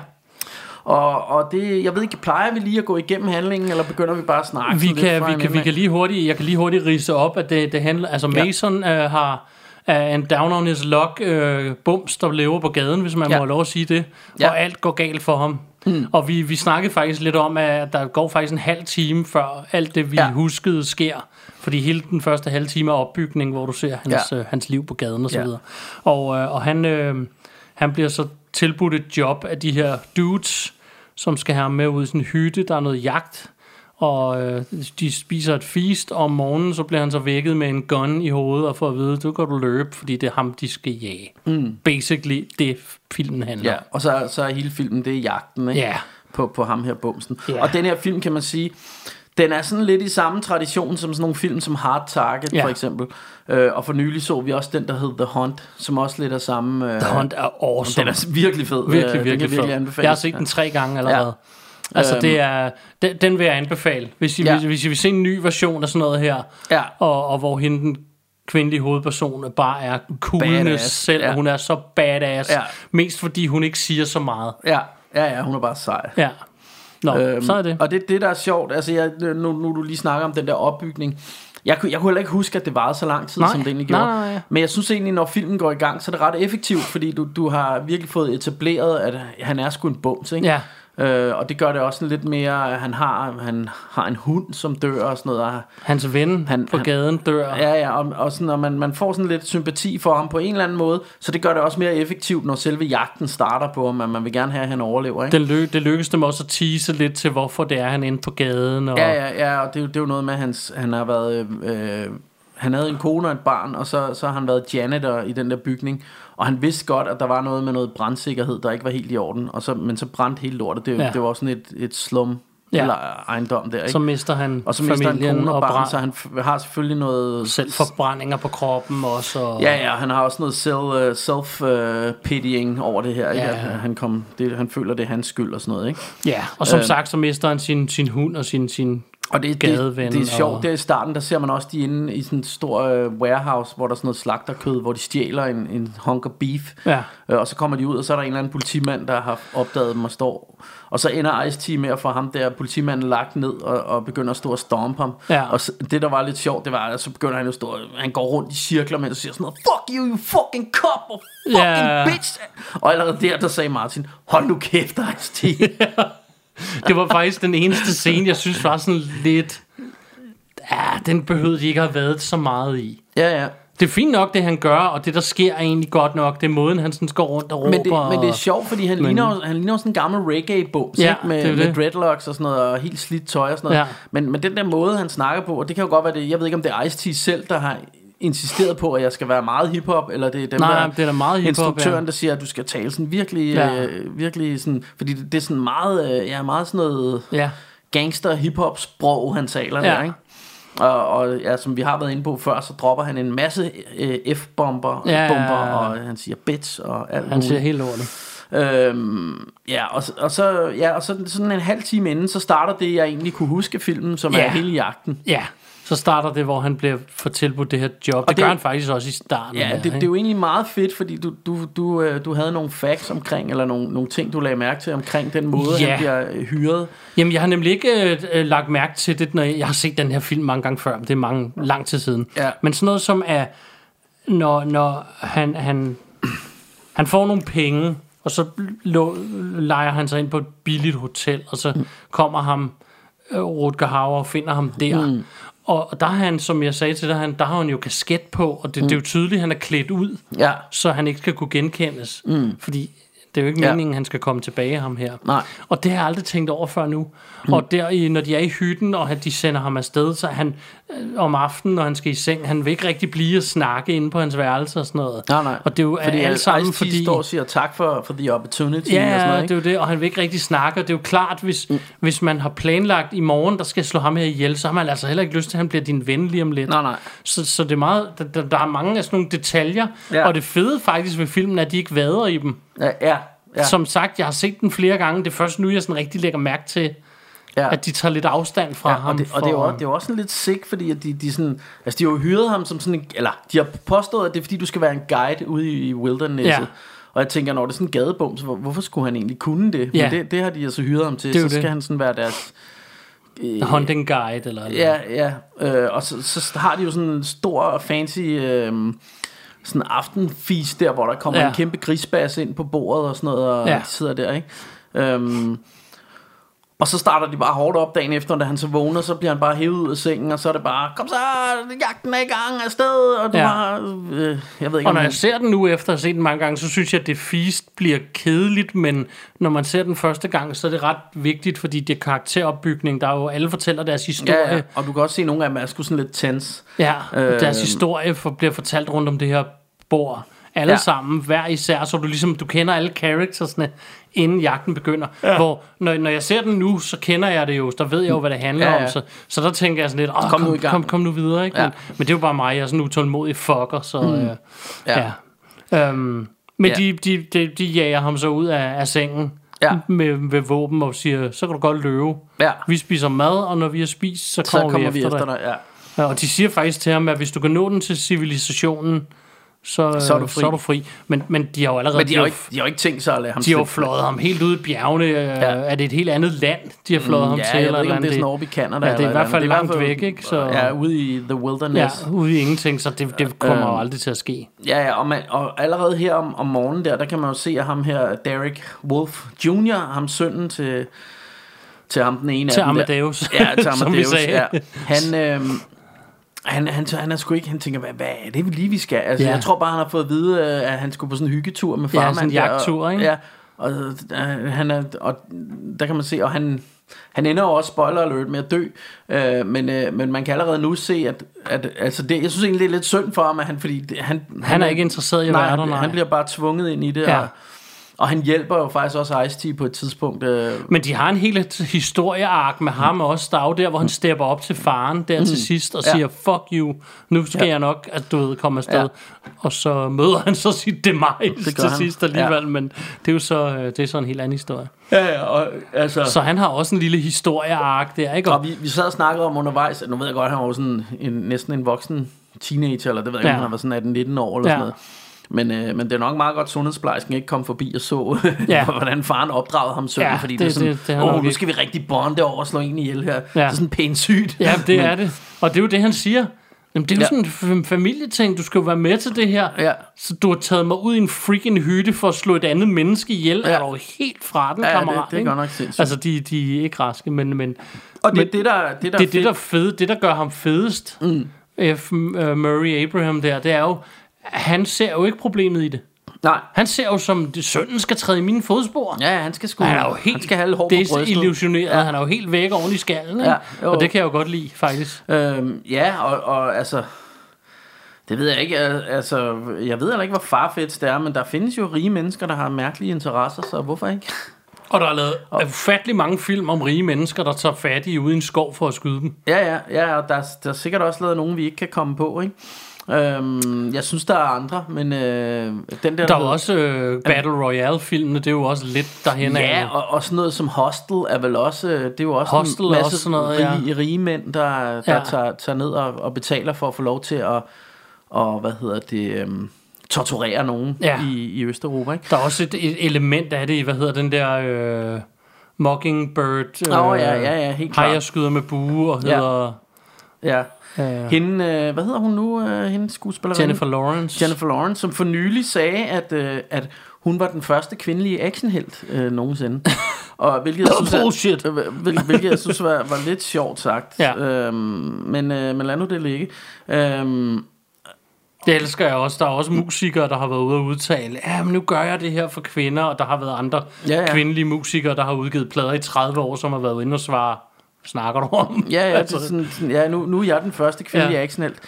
Og, og det, jeg ved ikke, plejer vi lige at gå igennem handlingen, eller begynder vi bare at snakke? vi kan, vi kan, vi kan lige... hurtigt, jeg kan lige hurtigt rise op, at det, det handler, altså Ja. Mason uh, har uh, en down on his luck uh, bums, der lever på gaden, hvis man Ja. må have lov at sige det, Ja. og alt går galt for ham. Mm. Og vi, vi snakkede faktisk lidt om, at der går faktisk en halv time, før alt det, vi Ja. ja. huskede, sker. Fordi hele den første halve time er opbygning, hvor du ser hans, Ja. uh, hans liv på gaden og så Ja. videre. Og, uh, og han, uh, han bliver så tilbudt et job af de her dudes, som skal have ham med ud i sådan en hytte, der er noget jagt, og øh, de spiser et feast, og om morgenen så bliver han så vækket med en gun i hovedet, og får at vide, du kan du løbe, fordi det er ham, de skal jage. Mm. Basically, det filmen handler Ja, og så, så er hele filmen, det er jagten, ikke? Ja. På, på ham her, Bumsen. Ja. Og den her film, kan man sige, den er sådan lidt i samme tradition som sådan nogle film som Hard Target, Ja. for eksempel. Øh, og for nylig så vi også den, der hed The Hunt, som også lidt er samme... Øh, The Hunt er awesome. Den er virkelig fed. virkelig, Øh, virkelig, kan fed. anbefales. Jeg har set den tre gange allerede. Ja. Altså, Øhm. det er, den, den vil jeg anbefale. Hvis I, ja. hvis, hvis I vil se en ny version af sådan noget her, Ja. og, og hvor hende den kvindelige hovedperson bare er coolness Badass. selv, Ja. og hun er så badass, Ja. mest fordi hun ikke siger så meget. Ja, ja, ja, hun er bare sej. Ja. Nå, øhm, så er det. Og det det, der er sjovt. Altså, jeg, nu, nu du lige snakker om den der opbygning. Jeg, kunne- jeg kunne heller ikke huske, at det varede så lang tid, Nej. som det egentlig gjorde. nej, nej. Men jeg synes egentlig, når filmen går i gang, så er det ret effektivt, fordi du, du har virkelig fået etableret, at han er sgu en bums, ikke? Ja. Øh, og det gør det også lidt mere, at han har, han har en hund, som dør og sådan noget. Og Hans ven Han- på han- gaden dør. Ja, ja, og, og, sådan, og man, man får sådan lidt sympati for ham på en eller anden måde, så det gør det også mere effektivt, når selve jagten starter på ham, at man vil gerne have, at han overlever, ikke? Den ly- det lykkes dem også at tease lidt til, hvorfor det er, han inde på gaden. Og, Ja, ja, ja, og det, er jo- det er jo noget med, at hans, han har været... Øh, han havde en kone og et barn, og så, så har han været janitor i den der bygning. Og han vidste godt, at der var noget med noget brandsikkerhed, der ikke var helt i orden. Og så, men så brændte hele lortet. Det, ja. Det var sådan et, et slum Ja. eller ejendom der, ikke? Så mister han og så mister han familien kone og og barn, så han har selvfølgelig noget... selv forbrændinger på kroppen også. Og, Ja, ja, han har også noget self, uh, self-pitying over det her. Ikke? Ja. At han, kom, det, han føler, det er hans skyld og sådan noget. Ikke? ja, og som Øh. sagt, så mister han sin, sin hund og sin, sin Og det, det, det er sjovt, og, der i starten, der ser man også de inde i sådan en stor uh, warehouse, hvor der er sådan noget slagterkød, hvor de stjæler en, en hunk af beef. Ja. Øh, og så kommer de ud, og så er der en eller anden politimand, der har opdaget dem og står. Og så ender Ice-T med at få ham der politimanden lagt ned og, og begynder at stå og stompe ham. Ja. Og så, det, der var lidt sjovt, det var, at så begynder han at stå, han går rundt i cirkler, mens han siger sådan noget, fuck you, you fucking cop, og fucking Ja. bitch. Og allerede der, der sagde Martin, hold nu kæft, Ice-T. det var faktisk den eneste scene, jeg synes var sådan lidt... Ja, den behøvede de ikke have været så meget i. ja, ja. Det er fint nok, det han gør, og det der sker er egentlig godt nok. Det er måden, han sådan går rundt og råber. Men det, men det er sjovt, fordi han, Men- ligner, han ligner sådan en gammel reggae-bums, Ja, ikke? Med, det jo med det. dreadlocks og sådan noget, og helt slidt tøj og sådan noget. Ja. Men, men den der måde, han snakker på, og det kan jo godt være det, jeg ved ikke, om det er Ice-T selv, der har insisteret på, at jeg skal være meget hiphop, eller det er dem, Nej, der, det er da meget hiphop, instruktøren, ja. der siger, at du skal tale sådan virkelig, Ja. øh, virkelig sådan, fordi det, det er sådan meget, øh, ja, meget sådan noget Ja. gangster hiphop sprog, han taler Ja. der, ikke? Og, og ja, som vi har været inde på før, så dropper han en masse øh, F-bomber, Ja, ja, bomber, ja. og han siger bitch og alt Han siger helt lortet. Øhm, ja, og, og så, ja, og så sådan en halv time inden, så starter det, jeg egentlig kunne huske filmen, som Ja. er hele jagten. Ja, så starter det, hvor han bliver for tilbudt det her job. Det, det- gør han faktisk også i starten. Ja, der, det, det er jo egentlig meget fedt, fordi du, du, du, øh, du havde nogle facts omkring, eller nogle, nogle ting, du lagde mærke til omkring den måde, Ja. han bliver øh, hyret. Jamen, jeg har nemlig ikke øh, øh, lagt mærke til det, når jeg, jeg har set den her film mange gange før, men det er mange, lang tid siden. Ja. Men sådan noget som er, når, når han, han, han får nogle penge, og så lå, leger han sig ind på et billigt hotel, og så mm. kommer ham, Rutger Hauer, og finder ham der. Mm. Og der har han, som jeg sagde til dig, han, der har han jo kasket på, og det, mm. det er jo tydeligt, at han er klædt ud, Ja, så han ikke skal kunne genkendes. Mm. Fordi det er jo ikke Ja. meningen, at han skal komme tilbage, ham her. Nej. Og det har jeg aldrig tænkt over før nu. Mm. Og der, når de er i hytten, og de sender ham afsted, så han om aftenen, når han skal i seng, han vil ikke rigtig blive og snakke inde på hans værelse og sådan noget. nej, nej. Og det er jo fordi alt sammen, fordi... står og siger tak for, for the opportunity og Ja, sådan noget, det ikke? er jo det, og han vil ikke rigtig snakke, og det er jo klart, hvis, mm. hvis man har planlagt i morgen, der skal slå ham her ihjel, så har man altså heller ikke lyst til, at han bliver din ven lige om lidt. Nej, nej. Så, så det er meget, der, der, er mange af sådan nogle detaljer, Ja. og det fede faktisk ved filmen er, at de ikke vader i dem. Ja, ja, ja. Ja. Som sagt, jeg har set den flere gange, det er først nu, jeg sådan rigtig lægger mærke til, ja. at de tager lidt afstand fra Ja, ham. og, det, og det, er jo, også- det er jo også sådan lidt sick, fordi at de, de, sådan, altså de har jo hyret ham som sådan en, eller de har påstået, at det er fordi, du skal være en guide ude i, i wildernesset. Ja. Og jeg tænker, når det er sådan en gadebom, så hvor, hvorfor skulle han egentlig kunne det? Ja. Men det, det har de altså hyret ham til, Det så jo skal det. han sådan være deres... Hunting guide, eller Ja, ja. Øh, og så, så har de jo sådan en stor fancy øh, sådan aftenfis der, hvor der kommer ja. En kæmpe grisbas ind på bordet og sådan noget, og. Ja. de sidder der, ikke? Øhm, og så starter de bare hårdt op dagen efter, da han så vågner, så bliver han bare hævet ud af sengen, og så er det bare, kom så, jagten er i gang afsted, og du ja. Har, øh, jeg ved ikke, Og når han, jeg ser den nu efter at have set den mange gange, så synes jeg, at det feast bliver kedeligt, men når man ser den første gang, så er det ret vigtigt, fordi det er karakteropbygning. Der er jo, alle fortæller deres historie. ja, ja, og du kan også se, at nogle af dem er sgu sådan lidt tense. Ja, Øh, deres historie for, bliver fortalt rundt om det her bord. Alle Ja. sammen, hver især, så du ligesom, du kender alle charactersne, inden jagten begynder. Ja. Hvor, når, når jeg ser den nu, så kender jeg det jo, der ved jeg jo, hvad det handler Ja, ja, om. Så, så der tænker jeg sådan lidt, Åh, kom kom, nu i gang." kom, kom nu videre. Ikke? Ja. Men, men det er jo bare mig, jeg er sådan en utålmodig fucker, så mm. øh, Ja. ja. Øhm, men Ja. de, de, de, de jager ham så ud af, af sengen Ja. med, med våben og siger, så kan du godt løbe. Ja. Vi spiser mad, og når vi har spist, så Så kommer, kommer vi efter, dig. dig, ja. Ja, og de siger faktisk til ham, at hvis du kan nå den til civilisationen, så, Så er du fri. Så er du fri. Men, men de har jo allerede... Men de har jo ikke, de har jo ikke tænkt sig at lade ham de har jo fløjet ham helt ud i bjergene. Ja. Er det et helt andet land, de har fløjet ham Mm, Ja, til? jeg eller ved ikke, om et det er sådan oppe i Canada. Ja, det er i hvert fald langt er i væk, ikke? Så, Ja, ude i the ja, wilderness. ude i ingenting, så det, det kommer jo Øhm, aldrig til at ske. Ja, ja og, man, og allerede her om, om morgenen der, der kan man jo se, at ham her, Derek Wolf Jr., ham sønnen til, til ham den ene Til af dem der- Amadeus, Ja, til som vi Amadeus, sagde. ja. Han, øhm, han, han, han er sgu ikke, han tænker, hvad, hvad er det lige, vi skal? Altså, Ja. ja. jeg tror bare, han har fået at vide, øh, at han skulle på sådan en hyggetur med Ja, farmand. sådan en og- jagttur, ikke? Ja, og, øh, han er, og der kan man se, og han, han ender jo også, spoiler alert, med at dø, øh, men, øh, men man kan allerede nu se, at, at altså det, jeg synes egentlig, det er lidt synd for ham, at han, fordi det, han, Han er ikke interesseret i at nej, være der, han, nej. han bliver bare tvunget ind i det, Ja. og, og han hjælper jo faktisk også Ice-T på et tidspunkt. Øh, Men de har en hel historieark med ham også. Der er jo der, hvor han stepper op til faren der til sidst og Mm. Ja. siger, fuck you, nu skal Ja. jeg nok, at du ved, komme afsted. Ja. Og så møder han så sit demise til han. sidst alligevel, men det er jo så, øh, det er så en helt anden historie. ja, ja, og, altså, Så han har også en lille historieark der, ikke? Og vi, vi sad og snakkede om undervejs, at nu ved jeg godt, at han var sådan en, næsten en voksen teenager, eller det ved jeg ikke, Ja. han var sådan 18-19 år eller Ja. sådan noget. Men, øh, men det er nok meget godt, at sundhedsplejersken ikke kom forbi og så, Ja. ja. hvordan faren opdragede ham sønnen, Ja, fordi det, det- er sådan, det- det er åh, nu ikke." skal vi rigtig bonde over og slå en ihjel her. Ja. Det er sådan pænt sygt. Ja, det Men- er det. Og det er jo det, han siger. Jamen, det er jo Ja. sådan en familieting. Du skal jo være med til det her. Ja. Så du har taget mig ud i en freaking hytte for at slå et andet menneske ihjel. Ja. Ja. Er du helt fra den, Ja, det- kammerat? det er ikke? godt nok sindssygt. Altså, de, de er ikke raske, men, men Og det Men er det, der, det, der det, er det, der fedt. fede, det, der gør ham fedest, mm. F. uh, Murray Abraham der, det er jo, han ser jo ikke problemet i det. Nej. Han ser jo som, det sønnen skal træde i mine fodspor. Ja, han skal sgu... Han er jo helt han skal have hår på brystet. desillusioneret. Ja. Han er jo helt væk oven i skallen. Ja, jo. og det kan jeg jo godt lide, faktisk. Øhm, ja, og, og altså... Det ved jeg ikke, al- altså, jeg ved heller ikke, hvor farfedt det er, men der findes jo rige mennesker, der har mærkelige interesser, så hvorfor ikke? Og der er lavet ufattelig mange film om rige mennesker, der tager fat i ude i en skov for at skyde dem. Ja, ja, ja, og der, er- der er sikkert også lavet nogen, vi ikke kan komme på, ikke? Øhm, jeg synes, der er andre, men øh, den der... Der er hedder- jo også øh, Battle Royale-filmene, det er jo også lidt derhen Ja, af. og, og sådan noget som Hostel er vel også, øh, det er jo også Hostel en masse også sådan noget, ja. rige, rige mænd, der, der Ja. tager, tager ned og, og betaler for at få lov til at, og, hvad hedder det, øhm, torturere nogen Ja. i, i Østeuropa, ikke? Der er også et, et element af det i, hvad hedder den der øh, Mockingbird, øh, Åh, ja, ja, ja, helt klart. Hejer skyder med bue og Ja. hedder Ja. øh, Hende, øh, hvad hedder hun nu, øh, hende skuespillerinde? Jennifer Lawrence. Jennifer Lawrence, som for nylig sagde, at, øh, at hun var den første kvindelige actionhelt øh, nogensinde. Og hvilket jeg synes, Bullshit. Er, øh, hvil, hvilket jeg synes var, var lidt sjovt sagt. Ja. Øhm, men, øh, men lad nu det ligge. Øhm, Det elsker jeg også. Der er også musikere, der har været ude og udtale, ja, men nu gør jeg det her for kvinder, og der har været andre Ja, ja. kvindelige musikere, der har udgivet plader i 30 år, som har været inde og svare, snakker du om? ja, ja, Altså, det er sådan, sådan, ja nu, nu er jeg den første kvindelige Ja. actionhelt.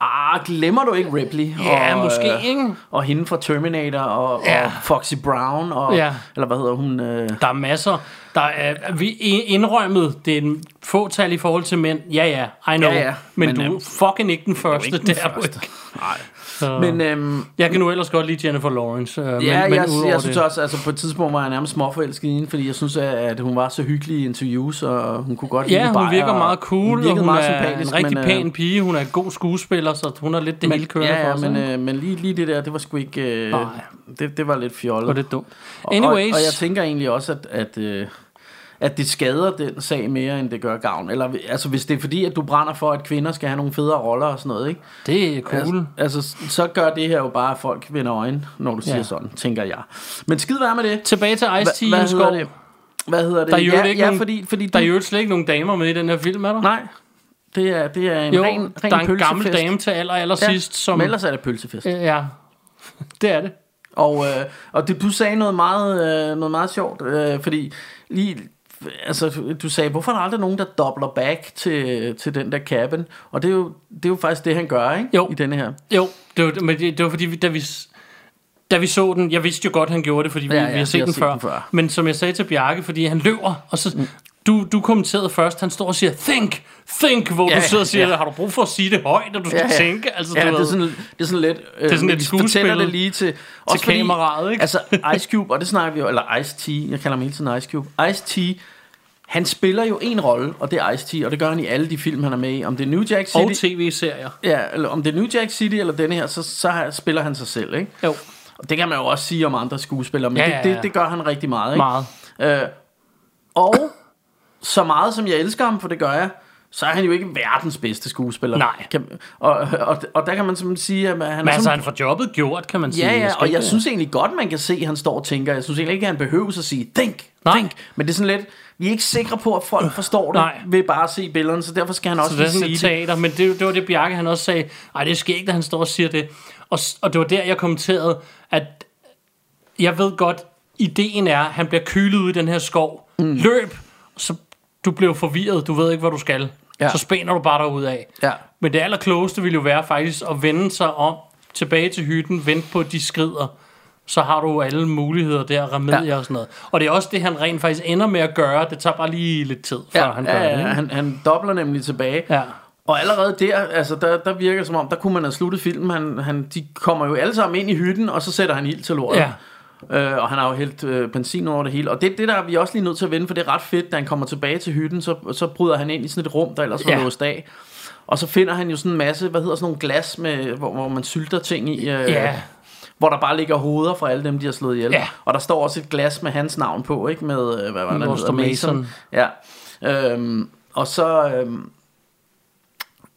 Ah, glemmer du ikke Ripley? Ja, og, måske, øh, ikke? Og hende fra Terminator, og, Ja. og Foxy Brown, og, Ja. eller hvad hedder hun? Øh, Der er masser. Der er, vi er indrømmet, det er en fåtal i forhold til mænd. Ja, ja, I know. Ja, ja. Men, Men, du øhm, er fucking ikke den første. ikke den det er du første. ikke. Nej. Så, Men øhm, jeg kan nu ellers godt lide Jennifer Lawrence. Øh, Ja, men, jeg, men jeg, jeg synes det, også, altså på et tidspunkt var jeg nærmest småforelsket i hende, fordi jeg synes, at, at hun var så hyggelig i interviews, og hun kunne godt lide Ja, hun virker og meget cool, hun og hun meget er sympatisk, en rigtig men, pæn øh, pige. Hun er en god skuespiller, så hun har lidt det men, hele kørende ja, for ja, sig. men, øh, men lige, lige det der, det var sgu ikke... Øh, Nej. det, det var lidt fjollet. Og det er dumt. Og- Anyways. Og, og jeg tænker egentlig også, at, at, øh, at det skader den sag mere, end det gør gavn. Eller altså, hvis det er fordi, at du brænder for, at kvinder skal have nogle federe roller og sådan noget, ikke? Det er cool. Altså, altså, så gør det her jo bare, at folk vender øjne, når du siger Ja. sådan, tænker jeg. Men skid være med det. Tilbage til Ice-T Hva- en skov. det? Hvad hedder det? Der er jo ja, ikke ja, nogen, fordi, fordi der er jo slet ikke nogen damer med i den her film, er der? Nej, det er, det er en Jo, ren, ren der er en gammel pølsefest. dame til aller, aller ja, sidst, som... Men ellers er det pølsefest. Øh, Ja, det er det. Og, øh, og det, du sagde noget meget, øh, noget meget sjovt, øh, fordi lige, altså, du sagde, hvorfor er der aldrig nogen, der dobler back til, til den der cabin? Og det er, jo, det er jo faktisk det, han gør, ikke? Jo. I denne her. Jo, det var, men det, det var fordi, vi, da vi, da vi så den, jeg vidste jo godt, han gjorde det, fordi vi, Ja, ja, vi har set, vi har den, set før. den før. Men som jeg sagde til Bjarke, fordi han løber, og så... Mm. Du, du kommenterede først, han står og siger, think, think, hvor Ja, du sidder og siger, ja. har du brug for at sige det højt, og du skal Ja, ja. tænke? Altså, ja, du det er, sådan, det er sådan lidt... Øh, er sådan lidt vi fortæller det lige til... Til kameraet, ikke? Altså, Ice Cube, og det snakker vi jo... Eller Ice-T, jeg kalder ham hele tiden Ice Cube. Ice-T, han spiller jo en rolle, og det er Ice-T, og det gør han i alle de film, han er med i. Om det er New Jack City, Og tv-serier. ja, eller om det er New Jack City eller denne her, så, så spiller han sig selv, ikke? Jo, Og det kan man jo også sige om andre skuespillere, men Ja, ja, ja, det, det, det gør han rigtig meget, ikke? meget. Øh, og så meget som jeg elsker ham, for det gør jeg, så er han jo ikke verdens bedste skuespiller. Nej. Kan, og, og, og der kan man simpelthen sige, at han Men er altså, han får jobbet gjort, kan man sige. Ja, ja, og jeg synes egentlig godt, man kan se, at han står og tænker. Jeg synes egentlig ikke, at han behøver at sige, think, Nej. think. Men det er sådan lidt, vi er ikke sikre på, at folk forstår det Nej. ved bare at se billederne, så derfor skal han også Så det er sådan sige et det. teater, men det, det var det, Bjarke han også sagde. Ej, det er skægt, at han står og siger det. Og, og det var der, jeg kommenterede, at jeg ved godt, ideen er, at han bliver kylet ud i den her skov. Mm. Løb! Så du bliver forvirret, du ved ikke, hvad du skal. Ja. Så spænder du bare derud af. Ja. Men det allerklogeste ville jo være faktisk at vende sig om tilbage til hytten, vente på, at de skrider. Så har du alle muligheder der, remedier Ja. og sådan noget. Og det er også det, han rent faktisk ender med at gøre. Det tager bare lige lidt tid, før Ja, han gør ja, det. ikke? han, han dobler nemlig tilbage. Ja. Og allerede der, altså der, der virker det som om, der kunne man have sluttet filmen. Han, han, de kommer jo alle sammen ind i hytten, og så sætter han ild til lortet. Ja. Øh, og han har jo hældt øh, benzin over det hele. Og det, det der er vi også lige nødt til at vende, for det er ret fedt, da han kommer tilbage til hytten, så, så bryder han ind i sådan et rum, der ellers var Ja. låst af. Og så finder han jo sådan en masse, hvad hedder sådan nogle glas, med, hvor, hvor man sylter ting i. Øh, Ja. Hvor der bare ligger hoveder fra alle dem, de har slået ihjel. Ja. Og der står også et glas med hans navn på, ikke? Med, øh, hvad var det, Master hedder? Mason. Ja. Øhm, og så, øhm,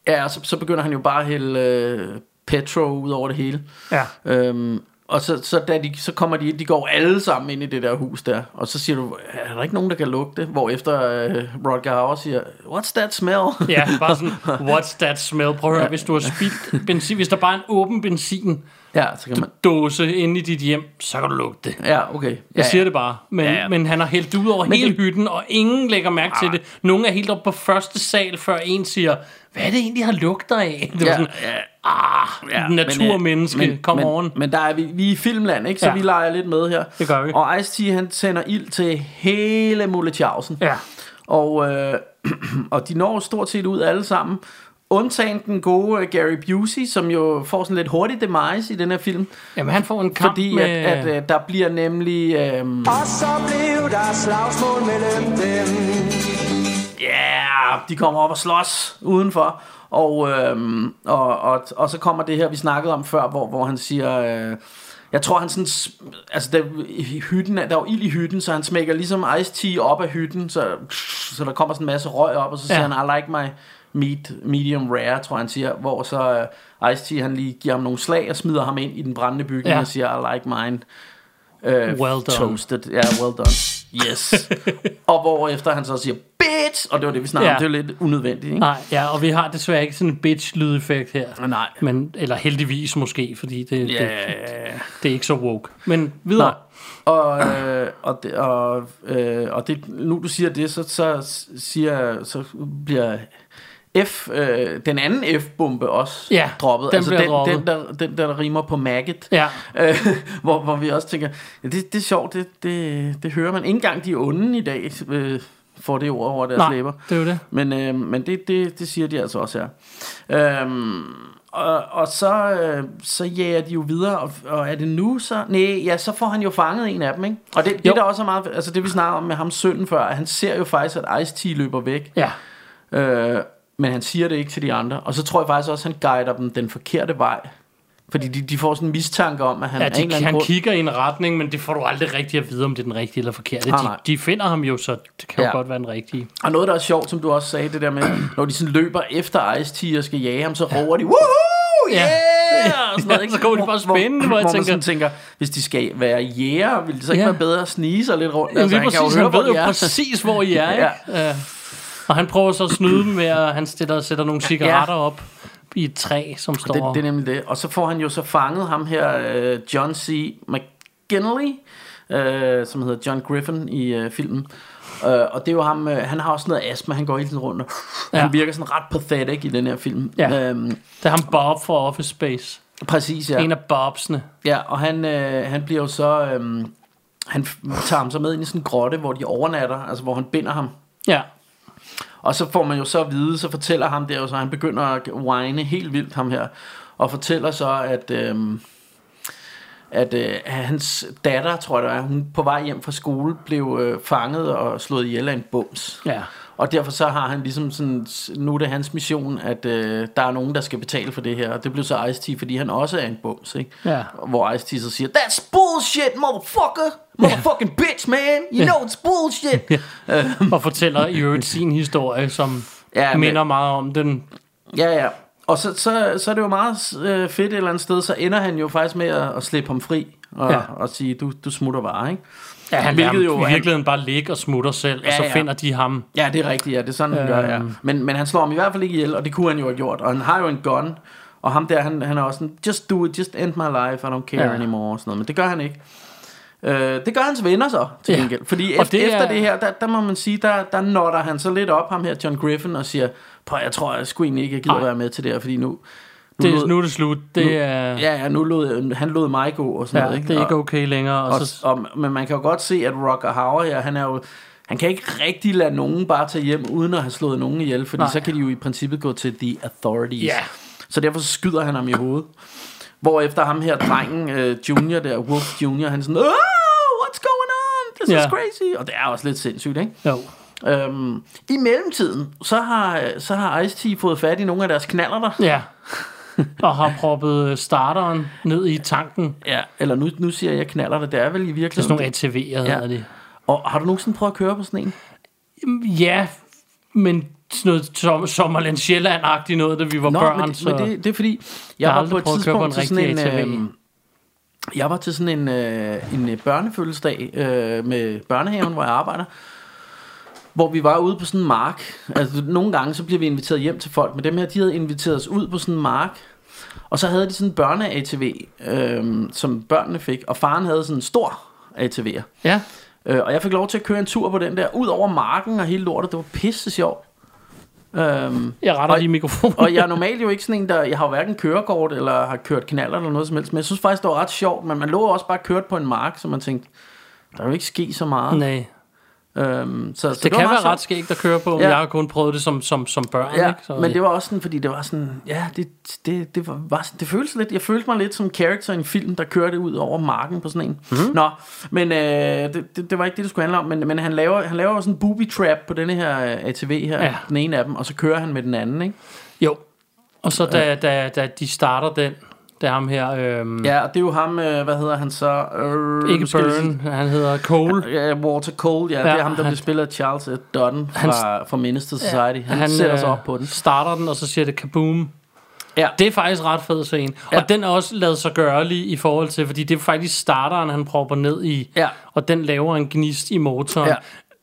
ja, så, så begynder han jo bare at hælde øh, petro ud over det hele. Ja. Øhm, og så, så, da de, så kommer de ind, de går alle sammen ind i det der hus der, og så siger du, er der ikke nogen, der kan lugte? Hvor efter øh, Rodger Hauer siger, what's that smell? Ja, bare sådan, what's that smell? Prøv at høre, hvis du har spildt benzin, hvis der bare er en åben benzin ja, så kan man, dåse inde i dit hjem, så kan du lugte det. ja, okay. Jeg ja, siger det bare. Men, Ja, ja, ja. ja. men han har hældt ud over Men hele det- hytten, og ingen lægger mærke til det. Nogen er helt oppe på første sal, før en siger, hvad er det egentlig, har lugter af? Det var Ja, sådan, ja. ah, Ja, naturmenneske, men, øh, kom men, on. Men der er vi, vi er i filmland, ikke? Så ja. Ja. vi leger lidt med her. Det gør vi. Og Ice-T, han tænder ild til hele Mulletjavsen. Ja. Og, øh, og de når stort set ud alle sammen. Undtagen den gode Gary Busey, som jo får sådan lidt hurtigt demise i den her film. Jamen, han får en kamp Fordi med... at, at øh, der bliver nemlig... Øh, Og så blev der slagsmål mellem dem. Ja, yeah, de kommer op og slås udenfor. Og, øhm, og, og, og så kommer det her, vi snakkede om før, hvor, hvor han siger... Øh, jeg tror, han sådan... Altså, der, i hytten, er- der er jo ild i hytten, så han smækker ligesom Ice-T op af hytten, så, så der kommer sådan en masse røg op, og så siger Ja. han, I like my meat medium rare, tror jeg, han siger. Hvor så øh, Ice-T, han lige giver ham nogle slag og smider ham ind i den brændende bygning Ja. og siger, I like mine øh, Well done. toasted. Ja, well done. Yes. og hvorefter han så siger, bitch! Og det var det, vi snakkede om. Ja. Det er lidt unødvendigt, ikke? Nej, ja, og vi har desværre ikke sådan en bitch-lydeffekt her. Nej. Men, eller heldigvis måske, fordi det, Ja, det, det er ikke så woke. Men videre. Nej. Og, øh, og, det, og, øh, og det, nu du siger det, så, så, siger, så bliver F, øh, den anden F-bombe også Ja, droppet. den altså den, droppet. Den, der, den der rimer på maggot. Ja. Øh, hvor, hvor vi også tænker, ja, det, det er sjovt, det, det, det hører man. Ikke engang de onde i dag øh, får det ord over deres Nej, læber. det er det. Men, øh, men det, det, det siger de altså også her. Øhm, og, og så, øh, så jager de jo videre, og, og er det nu så? Nej, ja, så får han jo fanget en af dem, ikke? Og det, det der også er meget, altså det vi snakker om med ham sønnen før, han ser jo faktisk, at Ice-T løber væk. Ja. Øh, men han siger det ikke til de andre. Og så tror jeg faktisk også, at han guider dem den forkerte vej. Fordi de, de får sådan en mistanke om, at han Ja, en de, anden han grund... kigger i en retning, men det får du aldrig rigtig at vide, om det er den rigtige eller forkerte. Nej, De, de finder ham jo, så det kan jo Ja. godt være den rigtige. Og noget, der er sjovt, som du også sagde, det der med, når de sådan løber efter Ice-T og skal jage ham, så råber de, woohoo, yeah! Og sådan noget, Ja, ikke? så går de bare spændende, hvor jeg man tænker- sådan tænker, hvis de skal være jæger, ville det så ikke Ja. være bedre at snige sig lidt rundt? Jamen, altså, han kan præcis, høre, han hvor ved jo er. præcis, hvor I er. Ikke? Ja. Og han prøver så at snyde dem ved, at han sætter, sætter nogle cigaretter op i et træ, som står... Det, det er nemlig det. Og så får han jo så fanget ham her, øh, John C. McGinley, øh, som hedder John Griffin i øh, filmen. Øh, og det er jo ham, øh, han har også noget astma, han går hele tiden rundt, og ja. Ja. han virker sådan ret pathetic i den her film. Ja. Øhm, Det er ham Bob fra Office Space. præcis, Ja. ja. En af Bobsene. Ja, og han, øh, han bliver jo så... Øh, han tager ham så med ind i sådan en grotte, hvor de overnatter, altså hvor han binder ham. Ja. Og så får man jo så at vide, så fortæller ham der jo så, han begynder at whine helt vildt ham her, og fortæller så, at, øhm, Øh, at øh, hans datter, tror jeg det er, hun på vej hjem fra skole, blev øh, fanget og slået ihjel af en bums. Ja. Og derfor så har han ligesom sådan, nu er det hans mission, at øh, der er nogen, der skal betale for det her. Og det blev så Ice-T, fordi han også er en bums, ikke? Ja. Hvor Ice-T så siger, That's bullshit, motherfucker! Motherfucking bitch, man! You know it's bullshit! Og fortæller i øvrigt sin historie, som Ja, ja, men- minder meget om den. Ja, ja. Og så, så, så er det jo meget øh, fedt et eller andet sted, så ender han jo faktisk med at, at slippe ham fri og, ja. Ja. og sige, du, du smutter bare, ikke? Ja, han Hvilket jo- i han- virkeligheden bare ligger og smutter selv, ja, og så Ja, finder de ham. Ja, det er rigtigt, ja, det er sådan, han gør, ja. Øhm. Men, men han slår ham i hvert fald ikke ihjel, og det kunne han jo have gjort. Og han har jo en gun, og ham der, han, han er også sådan, just do it, just end my life, I don't care ja. Anymore, og sådan noget. Men det gør han ikke. Øh, det gør hans venner så, til Ja. gengæld. Fordi Og efter, det efter er- det her, der, der må man sige, der, der notter han så lidt op, ham her, John Griffin, og siger, prøv, jeg tror, jeg skulle egentlig ikke, jeg gider Nej. være med til det her, fordi nu... Det, lod- nu er det slut. Det nu- er, Ja, ja, nu lod, han lod mig gå og sådan ja, noget, ikke? det er ikke okay længere. Og, og, så, og, men man kan jo godt se, at Rocker Hauer her, han er jo... Han kan ikke rigtig lade nogen bare tage hjem, uden at have slået nogen ihjel, fordi Nej. så kan de jo i princippet gå til the authorities. Ja. Så derfor skyder han ham i hovedet. Hvor efter ham her, drengen, uh, Junior der, Wolf Junior, han er sådan, oh, what's going on? This Ja. is crazy. Og det er også lidt sindssygt, ikke? jo. Øhm, I mellemtiden, så har, så har Ice-T fået fat i nogle af deres knaller der. Ja. Og har proppet øh, starteren ned i tanken. Ja, eller nu, nu siger jeg knaller det, det er vel i Det er virkeligheden. sådan nogle ATV'er, Ja. hedder det. Og har du nogensinde prøvet at køre på sådan en? Ja, men sådan noget som, Sommerland Sjælland-agtigt noget, da vi var Nå, børn. men, så men det, det er fordi, jeg Jeg har var på et på tidspunkt en til sådan en... ATV. Øh, jeg var til sådan en, øh, en børnefødselsdag øh, med børnehaven, hvor jeg arbejder. Hvor vi var ude på sådan en mark. Altså nogle gange så bliver vi inviteret hjem til folk. Men dem her, de havde inviteret os ud på sådan en mark. Og så havde de sådan en børne-ATV, øh, som børnene fik. Og faren havde sådan en stor ATV'er. Ja, Øh, og jeg fik lov til at køre en tur på den der, ud over marken og hele lortet. Det var pisse sjovt. Øhm, jeg retter Og- lige mikrofonen. og jeg er normalt jo ikke sådan en, der... Jeg har jo hverken kørekort eller har kørt kanaler eller noget som helst. Men jeg synes faktisk, det var ret sjovt. Men man lå også bare kørt på en mark, så man tænkte, der er jo ikke ske så meget. Nej. Øhm, så, så Det, var kan være ret skægt at køre på, Ja. jeg har kun prøvet det som, som, som børn. Ja, ikke? Så, men det var også sådan, fordi det var sådan, ja, det, det, det var, var det føltes lidt, jeg følte mig lidt som character i en film, der kørte ud over marken på sådan en. Mhm. Mm-hmm. Nå, men øh, det, det, det, var ikke det, det skulle handle om, men, men han laver, han laver sådan en booby trap på denne her øh, ATV her, Ja. den ene af dem, og så kører han med den anden, ikke? Jo. Og så da, da, da de starter den, det er ham her, øhm, Ja, og det er jo ham, øh, hvad hedder han så? Øh, ikke Burn, han hedder Cole. Ja, Walter Cole, ja, ja det er ham, der han- bliver spillet af Charles Dutton fra, fra Minister Society. Han, han han sætter øh, sig op på den. starter den, og så siger det kaboom. Ja. Det er faktisk ret fed scene. Ja. Og den er også lavet sig gørlig i forhold til, fordi det er faktisk starteren, han propper ned i, Ja. og den laver en gnist i motoren. Ja.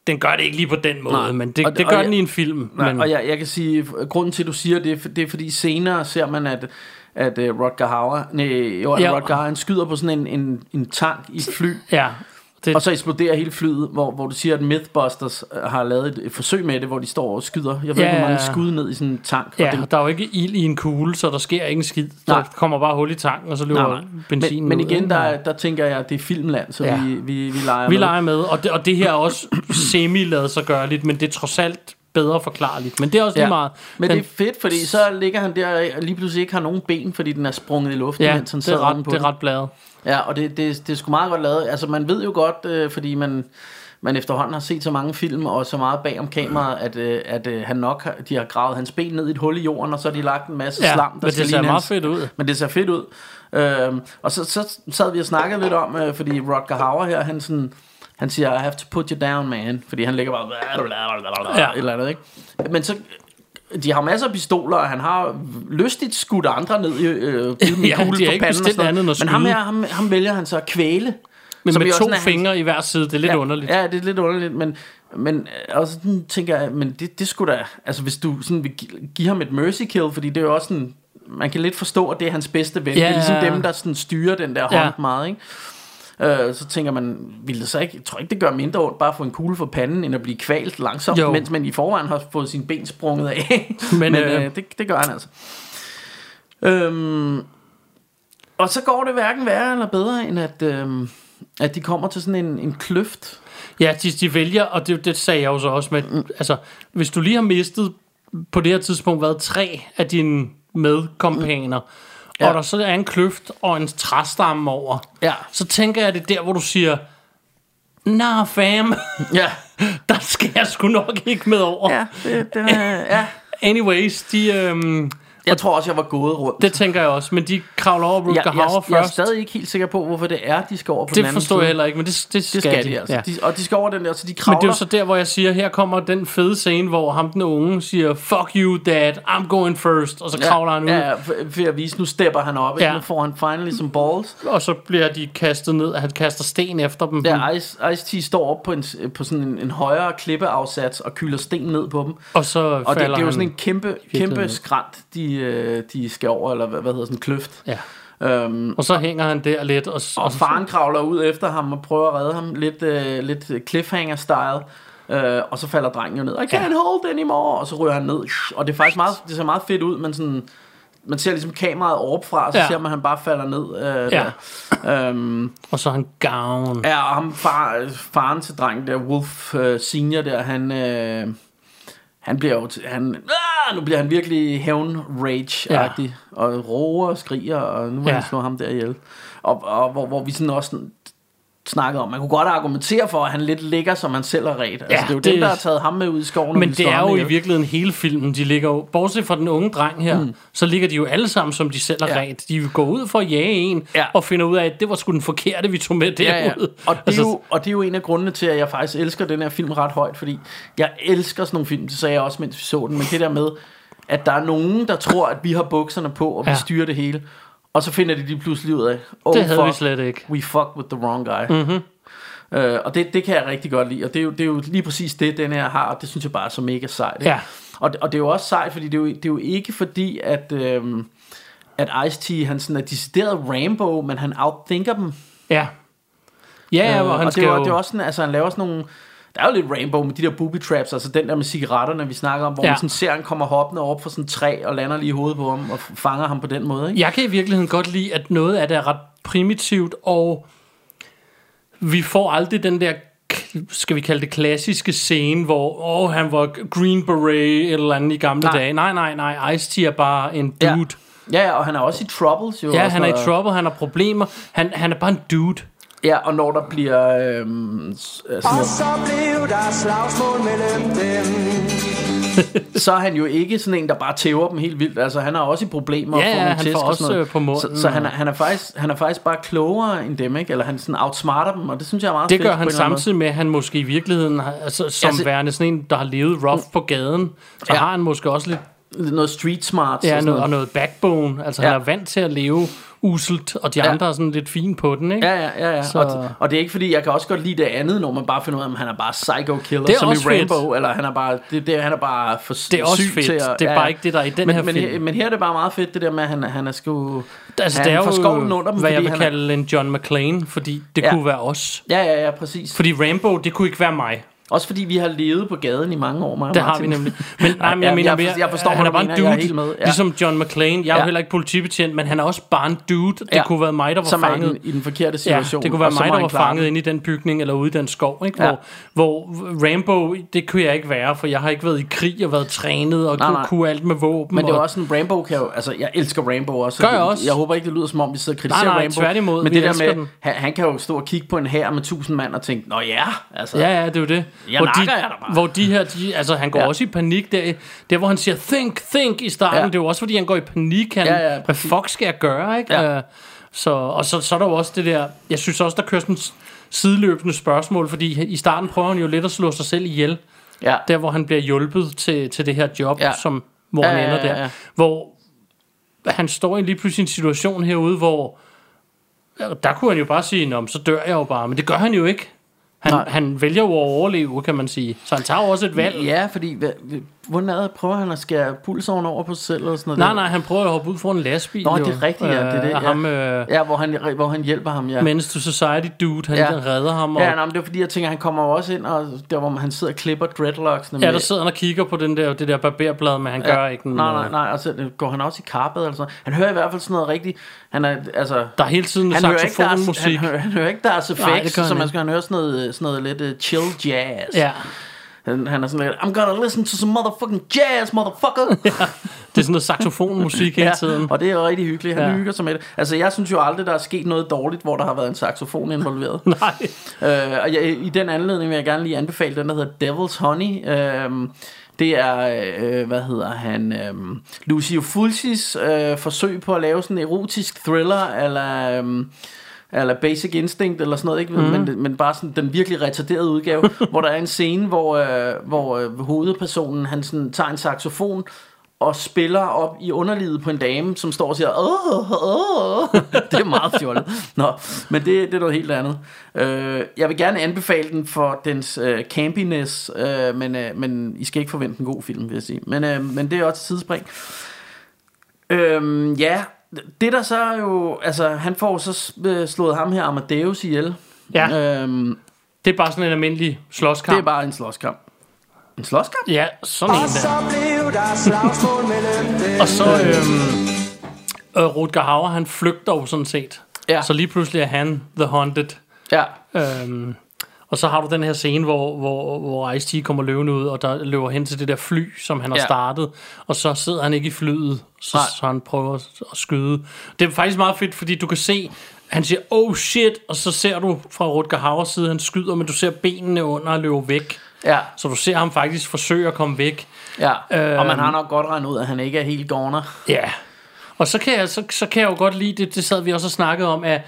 Den gør det ikke lige på den måde, Nej. men det, Og- det og gør jeg- den i en film. Nej, men, og jeg, jeg kan sige, grunden til, at du siger det, det er fordi senere ser man, at at uh, Rutger Hauer, nej, jo, Ja. Rutger Hauer, han skyder på sådan en, en, en tank i et fly, ja, det, og så eksploderer hele flyet, hvor, hvor du siger, at Mythbusters øh, har lavet et, et forsøg med det, hvor de står og skyder. Jeg ved Ja, ikke, hvor mange skud ned i sådan en tank. og ja, den, der er jo ikke ild i en kugle, så der sker ikke en skid. Nej. Der kommer bare hul i tanken, og så løber nej, nej. benzinen Men, men igen, der, er- der tænker jeg, at det er filmland, så Ja. vi, vi, vi leger Vi med. leger med, og det, og det her er også semi lavet sig gørligt, men det er trods alt bedre forklarligt. Men det er også lige meget. Men den, det er fedt, fordi så ligger han der og lige pludselig ikke har nogen ben, fordi den er sprunget i luften, ja, mens han det sidder er, ret, ovenpå det er ret bladet. Ja, og det, det, det er sgu meget godt lavet. Altså, man ved jo godt, øh, fordi man, man efterhånden har set så mange film og så meget bag om kameraet, at, øh, at øh, han nok har, de har gravet hans ben ned i et hul i jorden, og så har de lagt en masse Ja, slam, der men det ser meget hans- fedt ud. Men det ser fedt ud. Øhm, og så, så sad vi og snakkede lidt om, øh, fordi Rutger Hauer her, han sådan... Han siger, I have to put you down, man. Fordi han ligger bare... Ja. Et eller andet, ikke? Men så... De har masser af pistoler, og han har lystigt skudt andre ned i øh, givet dem en Ja, kugle de har for ikke noget. andet end at Men ham, her, ham, ham vælger han så at kvæle. Men Som med to er hans- fingre i hver side, det er lidt ja, underligt. Ja, det er lidt underligt, men, men øh, også sådan tænker jeg, men det, det skulle da, altså hvis du sådan vil gi- give ham et mercy kill, fordi det er jo også sådan, man kan lidt forstå, at det er hans bedste ven. Ja, det er ligesom dem, der sådan styrer den der hånd Ja. meget, ikke? Øh, så tænker man, vil det så ikke, jeg tror ikke, det gør mindre ondt bare at få en kugle for panden, end at blive kvalt langsomt, Jo. mens man i forvejen har fået sine ben sprunget af. Men, Men, øh, øh, det, det gør han altså. Øhm, og så går det hverken værre eller bedre, end at, øhm, at de kommer til sådan en, en kløft. Ja, de, de vælger, og det, det sagde jeg jo så også med, mm. altså, hvis du lige har mistet på det her tidspunkt været tre af dine medkompaner, ja. og der så er en kløft og en træstamme over, Ja. så tænker jeg, det er der, hvor du siger, nah fam, Ja. der skal jeg sgu nok ikke med over. Ja, det, det, ja. Anyways, de, øhm, Jeg tror også, jeg var gået rundt. det tænker jeg også, men de kravler over Rutger jeg, jeg, Hauer jeg er først. stadig ikke helt sikker på, hvorfor det er, de skal over på den det forstår side. jeg heller ikke, men det, det, Det skal de, altså. Ja. De, og de skal over den der, så de kravler. Men det er jo så der, hvor jeg siger, her kommer den fede scene, hvor ham den unge siger, fuck you dad, I'm going first, og så kravler han ud, Ja, ja, for, for at vise, nu stepper han op. Ja. Ja. Nu får han finally some balls. og så bliver de kastet ned, han kaster sten efter dem. Der Ice, Ice-T står op på, en, på sådan en, en højere klippeafsats og kylder sten ned på dem. Og så Og det, falder det er jo sådan en kæmpe, kæmpe skrant, de, øh, de skal over, eller hvad, hvad hedder sådan en kløft. Ja. Øhm, Og så hænger han der lidt, og, og faren kravler ud efter ham og prøver at redde ham lidt, øh, lidt cliffhanger-style. Øh, og så falder drengen jo ned. I can't Ja. hold anymore. Og så ryger han ned. Og det er faktisk meget, det ser meget fedt ud, men sådan, man ser ligesom kameraet overfra, og så Ja. ser man, at han bare falder ned. Øh, Ja. der. Øhm, og så han gavn. Ja, og ham far, faren til drengen der, Wolf uh, Senior der, han, øh, han bliver jo, han, ah, nu bliver han virkelig hævn rage-agtig, ja. og roer og skriger, og nu vil. Ja. han slå ham der ihjel. Og, og hvor, hvor vi sådan også snakkede om, man kunne godt argumentere for, at han lidt ligger, som han selv har ret. Altså, det er jo det- dem, der har taget ham med ud i skoven. Men det er jo i virkeligheden hele filmen. De ligger jo, bortset fra den unge dreng her, mm. så ligger de jo alle sammen, som de selv har Ja. ja. ret. De går ud for at jage en, Ja. ja. og finder ud af, at det var sgu den forkerte, vi tog med derud. Ja, ja. Og, det er Altså, jo, og det er jo en af grundene til, at jeg faktisk elsker den her film ret højt, fordi jeg elsker sådan nogle film, det sagde jeg også, mens vi så den, men det der med, at der er nogen, der tror, at vi har bukserne på, og vi Ja. styrer det hele, og så finder de lige pludselig ud af, oh, Det havde fuck, vi slet ikke. We fuck with the wrong guy. Mm-hmm. Uh, og det, det kan jeg rigtig godt lide, og det er, jo, det er jo lige præcis det, den her har, og det synes jeg bare er så mega sejt. ikke? Ja. Og, og det er jo også sejt, fordi det er jo, det er jo ikke fordi, at, øhm, at Ice-T, han sådan er decideret Rambo, men han outthinker dem. Ja. Ja, ja, Øh, hvor han og det, skal var, jo... det er også sådan, altså han laver sådan nogle der er jo lidt rainbow med de der booby traps, altså den der med cigaretterne, vi snakker om, hvor ja. Man sådan ser, han kommer hoppende op fra sådan et træ og lander lige i hovedet på ham og fanger ham på den måde, ikke? Jeg kan i virkeligheden godt lide, at noget af det er ret primitivt, og vi får aldrig den der, skal vi kalde det klassiske scene, hvor åh, han var Green Beret eller andet i gamle Nej. nej. dage. Nej, nej, nej. Ice-T er bare en dude. Ja. Ja, og han er også i troubles jo. Ja, han er i trouble, han har problemer. Han, han er bare en dude. Ja, og når der bliver... Øhm, øh, sådan Og noget, så blev der slagsmål mellem dem så er han jo ikke sådan en, der bare tæver dem helt vildt. Altså, han har også i problemer. Ja, ja, han får og sådan også, noget. øh, på munden, Så, så han, er, han, er faktisk, han er faktisk bare klogere end dem, ikke? Eller han sådan outsmarter dem, og det synes jeg er meget Det fedt gør han samtidig med, at han måske i virkeligheden, altså, som Altså- værende sådan en, der har levet rough på gaden, så Ja. har han måske også lidt. Noget street smarts ja, og noget, noget. og noget backbone. Altså, Ja. han er vant til at leve uselt, og de Ja. andre er sådan lidt fine på den, ikke? Ja, ja, ja, ja. Så- Og, og det er ikke fordi, jeg kan også godt lide det andet, når man bare finder ud af, at han er bare psycho killer, Det er som i fedt. Rainbow, eller han er bare, det, det, han er bare for Det er også syg fedt. til at... Det er bare ikke det, der er i den men, her men, film. Her, men her er det bare meget fedt, det der med, at han, han er sgu... Altså, han det er jo, under dem, hvad jeg vil han er- kalde en John McClane, fordi det Ja. kunne være os. Ja, ja, ja, præcis. Fordi Rambo, det kunne ikke være mig. Også fordi vi har levet på gaden i mange år, og Det har vi nemlig. Men nej, men Ja, jeg mener jeg mere, jeg forstår, han er bare en dude, Jeg er med, ja. ligesom John McClane. Jeg er Ja. jo heller ikke politibetjent, men han er også bare en dude. Det Ja. kunne være mig, der var Som i fanget. den, i den forkerte Ja, situation. det kunne være mig, der var fanget inde i den bygning eller ude i den skov. Ikke? Ja. Hvor, hvor Rambo, det kunne jeg ikke være, for jeg har ikke været i krig og været trænet og Nej, kunne, nej. kunne alt med våben. Men det er og, også sådan, Rainbow kan jo... Altså, jeg elsker Rainbow også. Gør jeg også. Jeg håber ikke, det lyder som om, vi sidder og kritiserer Nej, nej, Rainbow. tværtimod, Men det der med, han, han kan jo stå og kigge på en her med tusind mand og tænke, Nå ja, altså... Ja, ja, det er jo det. Jeg hvor, de, jer bare. hvor de her, de, altså han går Ja. også i panik der, der hvor han siger, think, think i starten. Ja. Det er jo også fordi, han går i panik. Han, Ja, ja, hvad fuck skal jeg gøre, ikke? Ja. Øh, så, og så, så er der jo også det der, jeg synes også, der kører sådan et sideløbende spørgsmål, fordi i starten prøver han jo lidt at slå sig selv ihjel. Ja. Der, hvor han bliver hjulpet til, til det her job, Ja. ja. som, hvor Ja, han ja, ender ja, der. ja. Hvor han står i lige pludselig en situation herude, hvor der kunne han jo bare sige, Nå, så dør jeg jo bare. Men det gør han jo ikke. Han, Nej. han vælger jo at overleve, kan man sige. Så han tager jo også et valg. Ja, fordi... Hvordan er? Prøver han at skære pulsåren over på sig selv? Eller sådan noget Nej, der? nej, han prøver at hoppe ud foran en lastbil. Nå, jo. det er rigtigt, ja. Det er det, Øh, ja. Ham, øh, Ja, hvor han, hvor han hjælper ham, ja. Menace to Society dude, han Ja. redder ham. Og, Ja, nej, men det er fordi, jeg tænker, han kommer også ind, og der hvor han sidder og klipper dreadlocksene. ja, med- der sidder han og kigger på den der, det der barberblad, men han ja. gør ikke Nej, noget. nej, nej, og så går han også i kappet eller sådan noget. Han hører i hvert fald sådan noget rigtigt. Han er, altså... Der er hele tiden Han hører, ikke deres, han, saxofonmusik. hører, han hører ikke deres Nej, effects, han så man skal han høre sådan noget, sådan noget lidt uh, chill jazz. Ja, Han, han er sådan lidt, I'm gonna listen to some motherfucking jazz, motherfucker. Det er sådan noget saxofonmusik hele tiden. og det er rigtig hyggeligt. Han Ja. ja. hygger sig med det. Altså, jeg synes jo aldrig, der er sket noget dårligt, hvor der har været en saxofon involveret. Nej. Øh, og jeg, i den anledning vil jeg gerne lige anbefale den, der hedder Devil's Honey. Øh, det er, øh, hvad hedder han, øh, Lucio Fulcis øh, forsøg på at lave sådan en erotisk thriller, eller... Øh, eller Basic Instinct eller sådan noget, ikke? Mm. Men, men bare sådan den virkelig retarderede udgave, hvor der er en scene, hvor, øh, hvor øh, hovedpersonen han sådan tager en saxofon og spiller op i underlivet på en dame, som står og siger, åh, åh. det er meget fjollet. Nå, men det, det er noget helt andet. Øh, jeg vil gerne anbefale den for dens øh, campiness, øh, men, øh, men I skal ikke forvente en god film, vil jeg sige. Men, øh, men det er også et tidsspring. Øhm, ja, det der så er jo, altså han får så øh, slået ham her Amadeus ihjel. Ja. Øhm, Det er bare sådan en almindelig slåskamp. det er bare en slåskamp. En slåskamp? Ja, sådan en Og så der. blev der slagsmål mellem dem. Og så øhm, øh, Rutger Hauer, han flygter jo sådan set. Ja. Så lige pludselig er han The Haunted. Ja. Øhm, og så har du den her scene, hvor, hvor, hvor Ice-T kommer løvende ud, og der løber hen til det der fly, som han har Ja. startet. Og så sidder han ikke i flyet, så, Nej. så han prøver at, at skyde. Det er faktisk meget fedt, fordi du kan se, han siger, oh shit, og så ser du fra Rutger Hauers side, han skyder, men du ser benene under og løber væk. Ja, Så du ser ham faktisk forsøge at komme væk. ja. Øhm. og man har nok godt regnet ud, at han ikke er helt goner. Ja. Og så kan jeg, så, så kan jeg jo godt lide, det, det sad vi også og snakkede om, at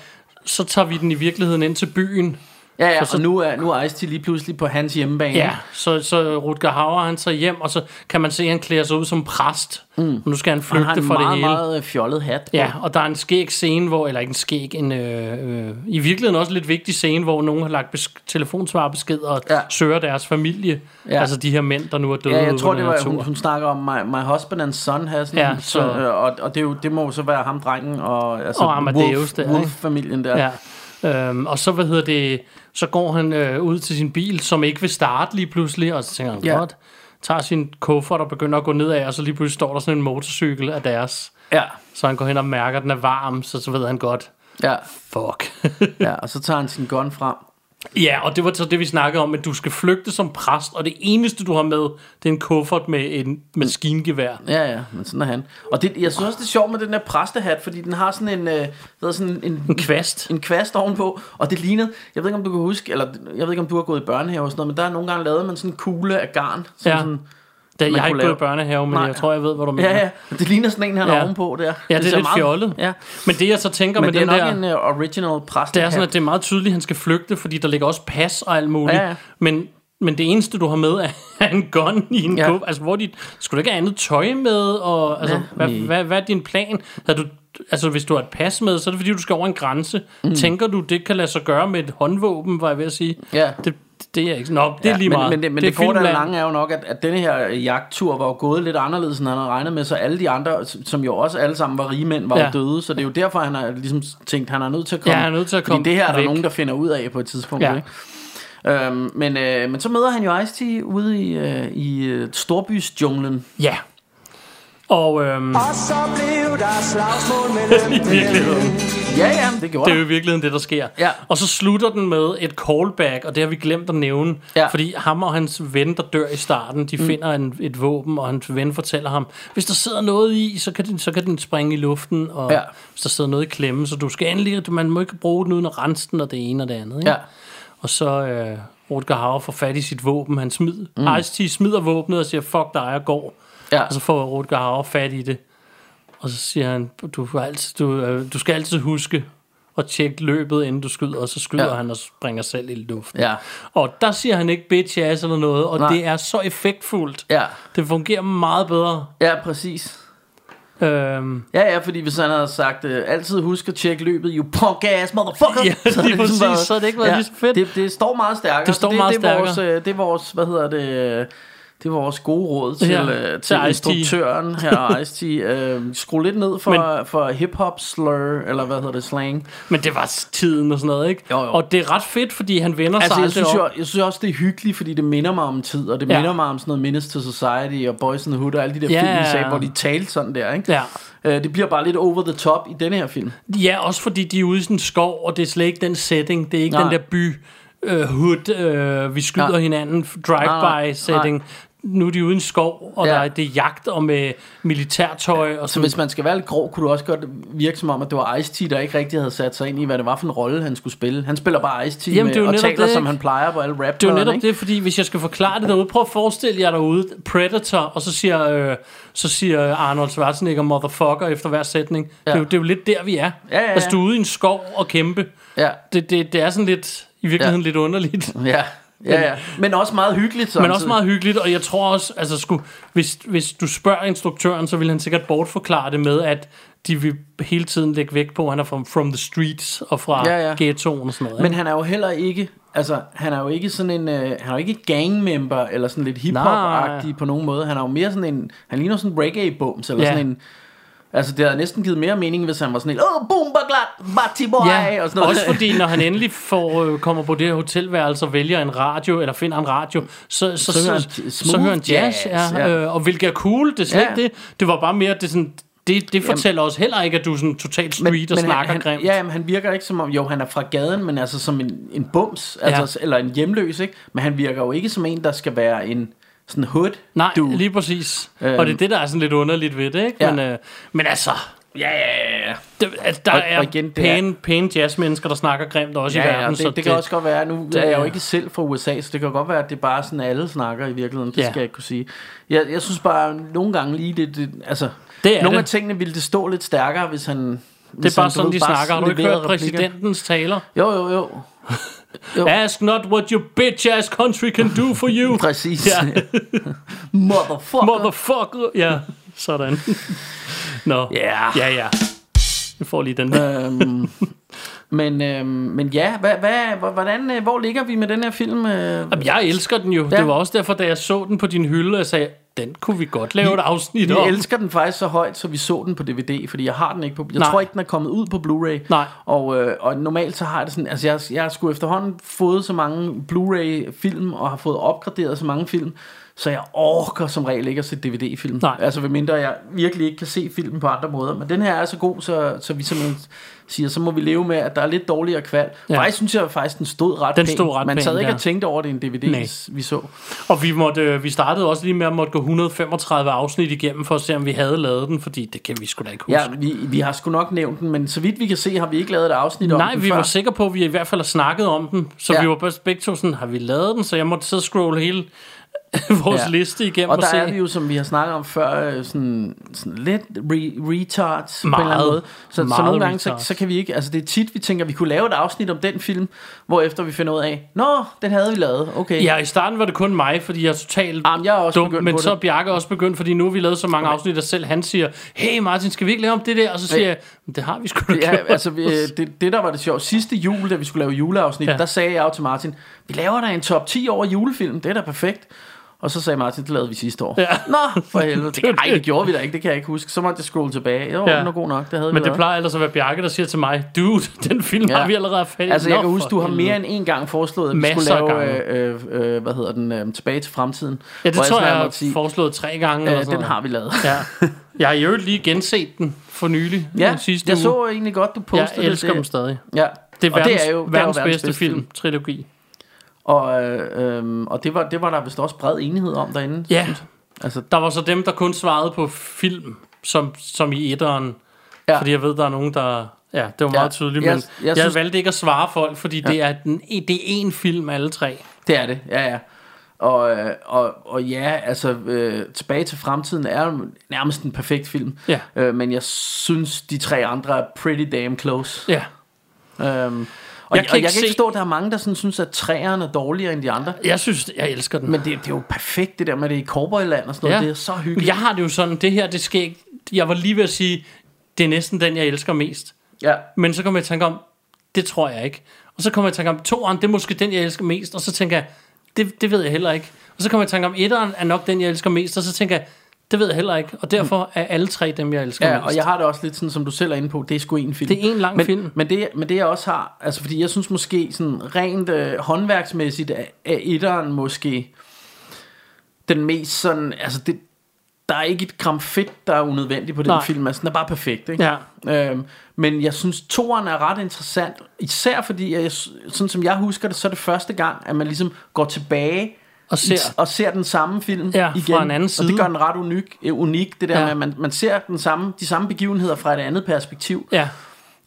så tager vi den i virkeligheden ind til byen. Ja, ja, Så- så- og nu er, nu er Ice-T lige pludselig på hans hjemmebane. Ja, så, så Rutger Hauer, han tager hjem, og så kan man se, at han klæder sig ud som præst. Mm. Nu skal han Og han har flygte en fra meget, det hele. meget fjollet hat på. Ja, og der er en skæg scene, hvor, eller ikke en skæg, en, øh, øh, i virkeligheden også lidt vigtig scene, hvor nogen har lagt besk- telefonsvarbesked og ja. Søger deres familie. Ja. Altså de her mænd, der nu er døde Ja, jeg tror, det var, hun, hun snakker om my, my husband and son has Ja, så- så, øh, og, og det, er jo, det må jo så være ham, drengen, og, altså, Og Amadeus Wolf, der? Wolf-familien der. Ja. Øhm, og så, hvad hedder det, så går han øh, ud til sin bil, som ikke vil starte lige pludselig, og så tænker han, Ja. godt, tager sin kuffert og begynder at gå nedad, og så lige pludselig står der sådan en motorcykel af deres. ja, Så han går hen og mærker, at den er varm, så så ved han godt, ja, fuck. ja, og så tager han sin gun frem. Ja, og det var så det, vi snakkede om, at du skal flygte som præst, og det eneste, du har med, det er en kuffert med en maskingevær. Ja, ja, men sådan er han. Og det, jeg synes også, det er sjovt med den der præstehat, fordi den har sådan en, øh, hvad sådan en, En kvast. en kvast ovenpå, og det lignede, jeg ved ikke om du kan huske, eller jeg ved ikke om du har gået i børnehave og sådan noget, men der er nogle gange lavet man sådan en kugle af garn, som Ja. sådan, Da, jeg har ikke lave- gået i børnehave, men Nej. jeg tror, jeg ved, hvad du mener. ja, ja, det ligner sådan en, han Ja. ovenpå der. Ja, det, det er ser lidt fjollet. Ja, Men det, jeg så tænker men med det er den nok der... en uh, original præstehat. Det er sådan, at det er meget tydeligt, at han skal flygte, fordi der ligger også pas og alt muligt. Ja, ja. Men, men det eneste, du har med, er en gun i en ja. Kup. Altså, hvor dit, skulle du ikke have andet tøj med? Og, altså, Ja, hvad, nej. hvad, hvad, er din plan? Havde du, altså, hvis du har et pas med, så er det fordi, du skal over en grænse. Mm. Tænker du, det kan lade sig gøre med et håndvåben, var jeg ved at sige? Ja. Det, det er ikke... Nå, det er lige men, meget. Men, det, men det, det, korte og lange er jo nok, at, at denne her jagttur var jo gået lidt anderledes, end han havde regnet med, så alle de andre, som jo også alle sammen var rige mænd, var Ja. jo døde, så det er jo derfor, han har ligesom tænkt, han er nødt til at komme. Ja, han er nødt til at fordi komme det her er der væk. nogen, der finder ud af på et tidspunkt. Ja. Ikke? Øhm, men, øh, men så møder han jo Ice-T ude i, øh, i øh, storbysjunglen. Ja. Og øhm, Og så blev der slagsmål mellem i virkeligheden. Ja, ja, det gjorde Det er jo i virkeligheden det, der sker. Ja. Og så slutter den med et callback, og det har vi glemt at nævne. Ja. Fordi ham og hans ven, der dør i starten, de mm. finder en, et våben, og hans ven fortæller ham, hvis der sidder noget i, så kan den, så kan den springe i luften, og Ja. hvis der sidder noget i klemme, så du skal endelig, man må ikke bruge den uden at rense den, og det ene og det andet. Ikke? Ja. Og så øh, Rutger Hauer får fat i sit våben, han smid, mm. Ice-T smider våbnet og siger, fuck dig, jeg går. Ja. Og så får Rutger Hauer fat i det. Og så siger han, du, altid, du, øh, du skal altid huske at tjekke løbet, inden du skyder. Og så skyder ja. Ja. han og springer selv i luften. Ja. Og der siger han ikke bitch ass eller noget. Og Nej. det er så effektfuldt. Ja. Det fungerer meget bedre. Ja, præcis. Øhm, Ja, ja, fordi hvis han havde sagt, øh, altid husk at tjekke løbet, you punk ass motherfucker. Ja, så lige det ligesom præcis, så havde det ikke været lige så fedt. Det, det står meget stærkere. Det så står det, meget det, er vores, stærkere. øh, det er vores, hvad hedder det, øh, det er vores gode råd til, Ja, ja, til til, instruktøren her, Ice-T. Øh, skru lidt ned for, for hip-hop slur, eller hvad hedder det, slang. men det var tiden og sådan noget, ikke? Jo, jo. Og det er ret fedt, fordi han vender Altså, sig jeg synes, jo, jeg synes også, det er hyggeligt, fordi det minder mig om tid, og det Ja. ja. minder mig om sådan noget Minutes to Society og Boys in the Hood og alle de der Ja. film, vi sagde, hvor de talte sådan der, ikke? Ja. Øh, det bliver bare lidt over the top i denne her film. Ja, også fordi de er ude i sådan en skov, og det er slet ikke den setting. Det er ikke Nej. den der by, uh, hood, uh, vi skyder Nej. hinanden, drive-by setting. Nu er de ude i en skov, og Ja. der er, det jagt og med militærtøj. Og Så sådan. hvis man skal være lidt grov, kunne du også godt virke som om, at det var Ice-T, der ikke rigtig havde sat sig ind i, hvad det var for en rolle, han skulle spille. Han spiller bare Ice-T Jamen, med, og taler, det, som ikke? han plejer på alle rap Det er jo netop det, fordi hvis jeg skal forklare det derude, prøv at forestille jer derude, Predator, og så siger, øh, så siger Arnold Schwarzenegger motherfucker efter hver sætning. Ja. Det, er jo, det er jo lidt der, vi er. Ja, ja, ja. Altså, du er ude i en skov og kæmpe. Ja, Det, det, det er sådan lidt, i virkeligheden Ja. lidt underligt. ja, ja, ja. Men også meget hyggeligt samtidig. Men også meget hyggeligt, og jeg tror også, altså sku, hvis, hvis du spørger instruktøren, så vil han sikkert bortforklare det med, at de vil hele tiden lægge vægt på, at han er from, from the streets og fra Ja, ja, ghettoen og sådan noget. Men han er jo heller ikke Altså, han er jo ikke sådan en øh, Han er jo ikke gangmember Eller sådan lidt hiphop-agtig på nogen måde Han er jo mere sådan en Han ligner sådan en reggae-bums Eller Ja. sådan en Altså, det havde næsten givet mere mening, hvis han var sådan en, åh, boom, baglat, bati boy, Ja, og sådan noget. også fordi når han endelig får, øh, kommer på det her hotelværelse og vælger en radio, eller finder en radio, så, så, Så så, hører han så, hører han jazz, jazz, ja, ja. Øh, og hvilket er cool, det er slet Ja. det. Det var bare mere, det, sådan, det, det fortæller os heller ikke, at du er sådan totalt street og snakker han, grimt. Ja, men han virker ikke som om, jo, han er fra gaden, men altså som en, en bums, altså, eller en hjemløs, ikke? Men han virker jo ikke som en, der skal være en sådan hood Nej, dude. lige præcis. Øhm. og det er det, der er sådan lidt underligt ved det, ikke? Ja. Men, øh, men altså, Ja, ja, ja, det, altså der Og- er og igen, det pæne, pæne jazzmennesker, der snakker grimt også i Ja, verden. ja, det, så det, kan også godt være, nu det er jeg jo ikke selv fra USA, så det kan godt være, at det er bare sådan, alle snakker i virkeligheden. Det Ja. skal jeg ikke kunne sige. Jeg, jeg synes bare, nogle gange lige det, det altså, Det er nogle det. af tingene ville det stå lidt stærkere, hvis han... Det er bare sådan, de snakker. Har du ikke hørt præsidentens taler? Jo, jo, jo. Jo. Ask not what your bitch ass country can do for you. Præcis. Ja. Motherfucker. Motherfucker. Ja, sådan. Nå. Ja. Ja, ja. Jeg får lige den der. øhm, men, øhm, men ja, hvad, hvad, hvor- hvordan, øh, hvor ligger vi med den her film? Øh? Jamen, jeg elsker den jo. Ja. Det var også derfor, da jeg så den på din hylde, jeg sagde, den kunne vi godt lave et afsnit Vi om. elsker den faktisk så højt, så vi så den på DVD, fordi jeg har den ikke på... Jeg Nej. tror ikke, den er kommet ud på Blu-ray. Nej. Og, øh, og normalt så har jeg det sådan... Altså, jeg, jeg har sgu efterhånden fået så mange Blu-ray-film, og har fået opgraderet så mange film, så jeg orker som regel ikke at se DVD-film. Nej. Altså, ved mindre jeg virkelig ikke kan se filmen på andre måder. Men den her er så god, så, så vi simpelthen siger, så må vi leve med, at der er lidt dårligere kval. Ja. Faktisk synes jeg faktisk, den stod ret Den pænt. stod ret Man sad pænt, ikke ja. og tænkte over det en DVD, Nej. vi så. Og vi, måtte, øh, vi startede også lige med at måtte gå 135 afsnit igennem, for at se, om vi havde lavet den, fordi det kan vi sgu da ikke huske. Ja, vi, vi har sgu nok nævnt den, men så vidt vi kan se, har vi ikke lavet et afsnit om Nej, den vi før. var sikre på, at vi i hvert fald har snakket om den. Så Ja. vi var bare begge to sådan, har vi lavet den? Så jeg måtte sidde og scrolle hele vores Ja. liste igennem Og og, der se. er vi jo, som vi har snakket om før, øh, sådan, sådan lidt re- retards på en eller anden Meget. måde. Så, så Meget nogle gange, så, så kan vi ikke, altså det er tit, vi tænker, vi kunne lave et afsnit om den film, hvor efter vi finder ud af, nå, den havde vi lavet, okay. Ja, i starten var det kun mig, fordi jeg er totalt Jamen, jeg er også dum, begyndt men på så er. Bjarke også begyndt, fordi nu har vi lavet så mange afsnit, at selv han siger, hey Martin, skal vi ikke lave om det der? Og så siger Ja. jeg, "Men det har vi sgu da Ja, gjort." altså vi, det, det der var det sjovt Sidste jul, da vi skulle lave juleafsnit. Ja. Der sagde jeg jo til Martin Vi laver da en top 10 over julefilm Det er da perfekt Og så sagde Martin, det lavede vi sidste år Ja. Nå, for helvede det, Ej, det gjorde vi da ikke, det kan jeg ikke huske Så måtte jeg scrolle tilbage Jo, Ja. den er god nok, det havde Men vi det plejer ellers at være Bjarke, der siger til mig, dude, den film Ja. har vi allerede i. Altså jeg Nå, kan huske, du har mere end en gang foreslået At vi Masser skulle lave, øh, øh, øh, hvad hedder den, øh, Tilbage til fremtiden Ja, det tror jeg, jeg har sige, foreslået tre gange. eller øh, sådan Den noget. har vi lavet Ja. Jeg har i øvrigt lige genset den for nylig. Ja, den sidste jeg uge. så egentlig godt, du postede Jeg elsker det. dem stadig. Ja, Det er og verdens, det er jo, det er jo verdens bedste film, trilogi. Og, øh, øhm, og det, var, det var der vist også bred enighed om derinde. Ja. Altså, der var så dem, der kun svarede på film, som, som i etteren. Ja. Fordi jeg ved, der er nogen, der... Ja, det var meget Ja, tydeligt, men jeg jeg, jeg synes- valgte ikke at svare folk, fordi Ja. det, er den, det er én film, alle tre. det er det, ja, ja. Og, øh, og, og ja, altså øh, Tilbage til fremtiden er nærmest en perfekt film. Ja. Øh, men jeg synes, de tre andre er pretty damn close. Ja, Øhm, og jeg, Jeg kan, kan og jeg ikke kan ikke se- forstå, at der er mange, der sådan, synes, at træerne er dårligere end de andre. jeg synes, jeg elsker den. Men det, det er jo perfekt, det der med det i cowboyland og sådan noget. Ja. Det er så hyggeligt. Jeg har det jo sådan, det her, det skal ikke... Jeg var lige ved at sige, det er næsten den, jeg elsker mest. Ja. Men så kommer jeg i tanke om, det tror jeg ikke. Og så kommer jeg i tanke om, toeren, det er måske den, jeg elsker mest. Og så tænker jeg, det, det ved jeg heller ikke. Og så kommer jeg i tanke om, etteren er nok den, jeg elsker mest. Og så tænker jeg, det ved jeg heller ikke. Og derfor er alle tre dem, jeg elsker Ja, mest. og jeg har det også lidt sådan, som du selv er inde på, det er sgu en film. Det er en lang men, film. Men det, men det jeg også har, altså fordi jeg synes måske sådan rent øh, håndværksmæssigt er, er etteren måske den mest sådan, altså det, der er ikke et gram fedt, der er unødvendigt på den Nej. film, altså den er bare perfekt, ikke? Ja. Øhm, men jeg synes, toeren er ret interessant, især fordi, jeg, sådan som jeg husker det, så er det første gang, at man ligesom går tilbage Og ser, og ser den samme film Ja, fra igen. en anden Og side. det gør den ret unik, øh, unik det der Ja. med, at man, man ser den samme, de samme begivenheder fra et andet perspektiv. ja,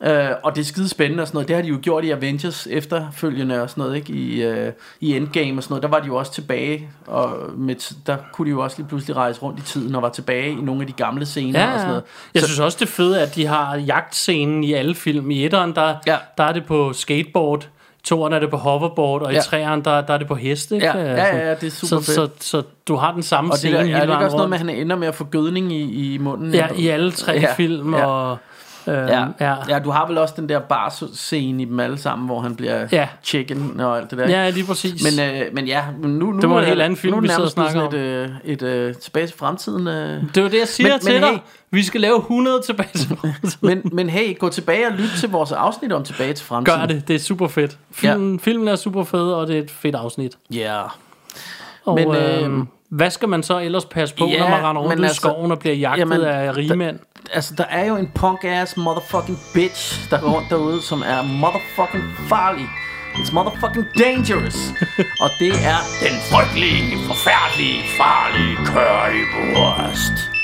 Øh, og det er skide spændende og sådan noget. Det har de jo gjort i Avengers efterfølgende og sådan noget, ikke? I, øh, i Endgame og sådan noget. Der var de jo også tilbage, og med, der kunne de jo også lige pludselig rejse rundt i tiden og var tilbage i nogle af de gamle scener ja, og sådan noget. Jeg Så- synes også, det er fedt, at de har jagtscenen i alle film. I etteren, der, Ja. der er det på skateboard. I toeren er det på hoverboard, og i Ja. treeren, der, der er det på heste. ikke? Ja, ja, Altså, ja, det er super så, fedt. Så, så, du har den samme Og det scene der, hele ja, det er også noget med, at han ender med at få gødning i, i munden. Ja, i alle tre Ja, film, ja. og... Øh, Ja, ja. ja, du har vel også den der bar-scene i dem alle sammen, hvor han bliver Ja. chicken og alt det der. ja, lige præcis. Men, øh, men ja, nu, nu Det var en er- helt anden film, nu vi sidder og snakker sådan et, øh, et øh, tilbage til fremtiden. Øh. det var det, jeg siger Men- til men dig. hey. Vi skal lave 100 tilbage til fremtiden. Men, men hey, gå tilbage og lyt til vores afsnit om tilbage til fremtiden. Gør det, det er super fedt. Filmen, ja. filmen er super fed, og det er et fedt afsnit. Ja. Yeah. Og, Men, øh, øh, hvad skal man så ellers passe på, ja, når man render rundt i altså- skoven og bliver jagtet jamen, af rigmænd? Altså, der er jo en punk-ass motherfucking bitch, der går rundt derude, som er motherfucking farlig. It's motherfucking dangerous. og det er den frygtelige, forfærdelige, farlige currywurst.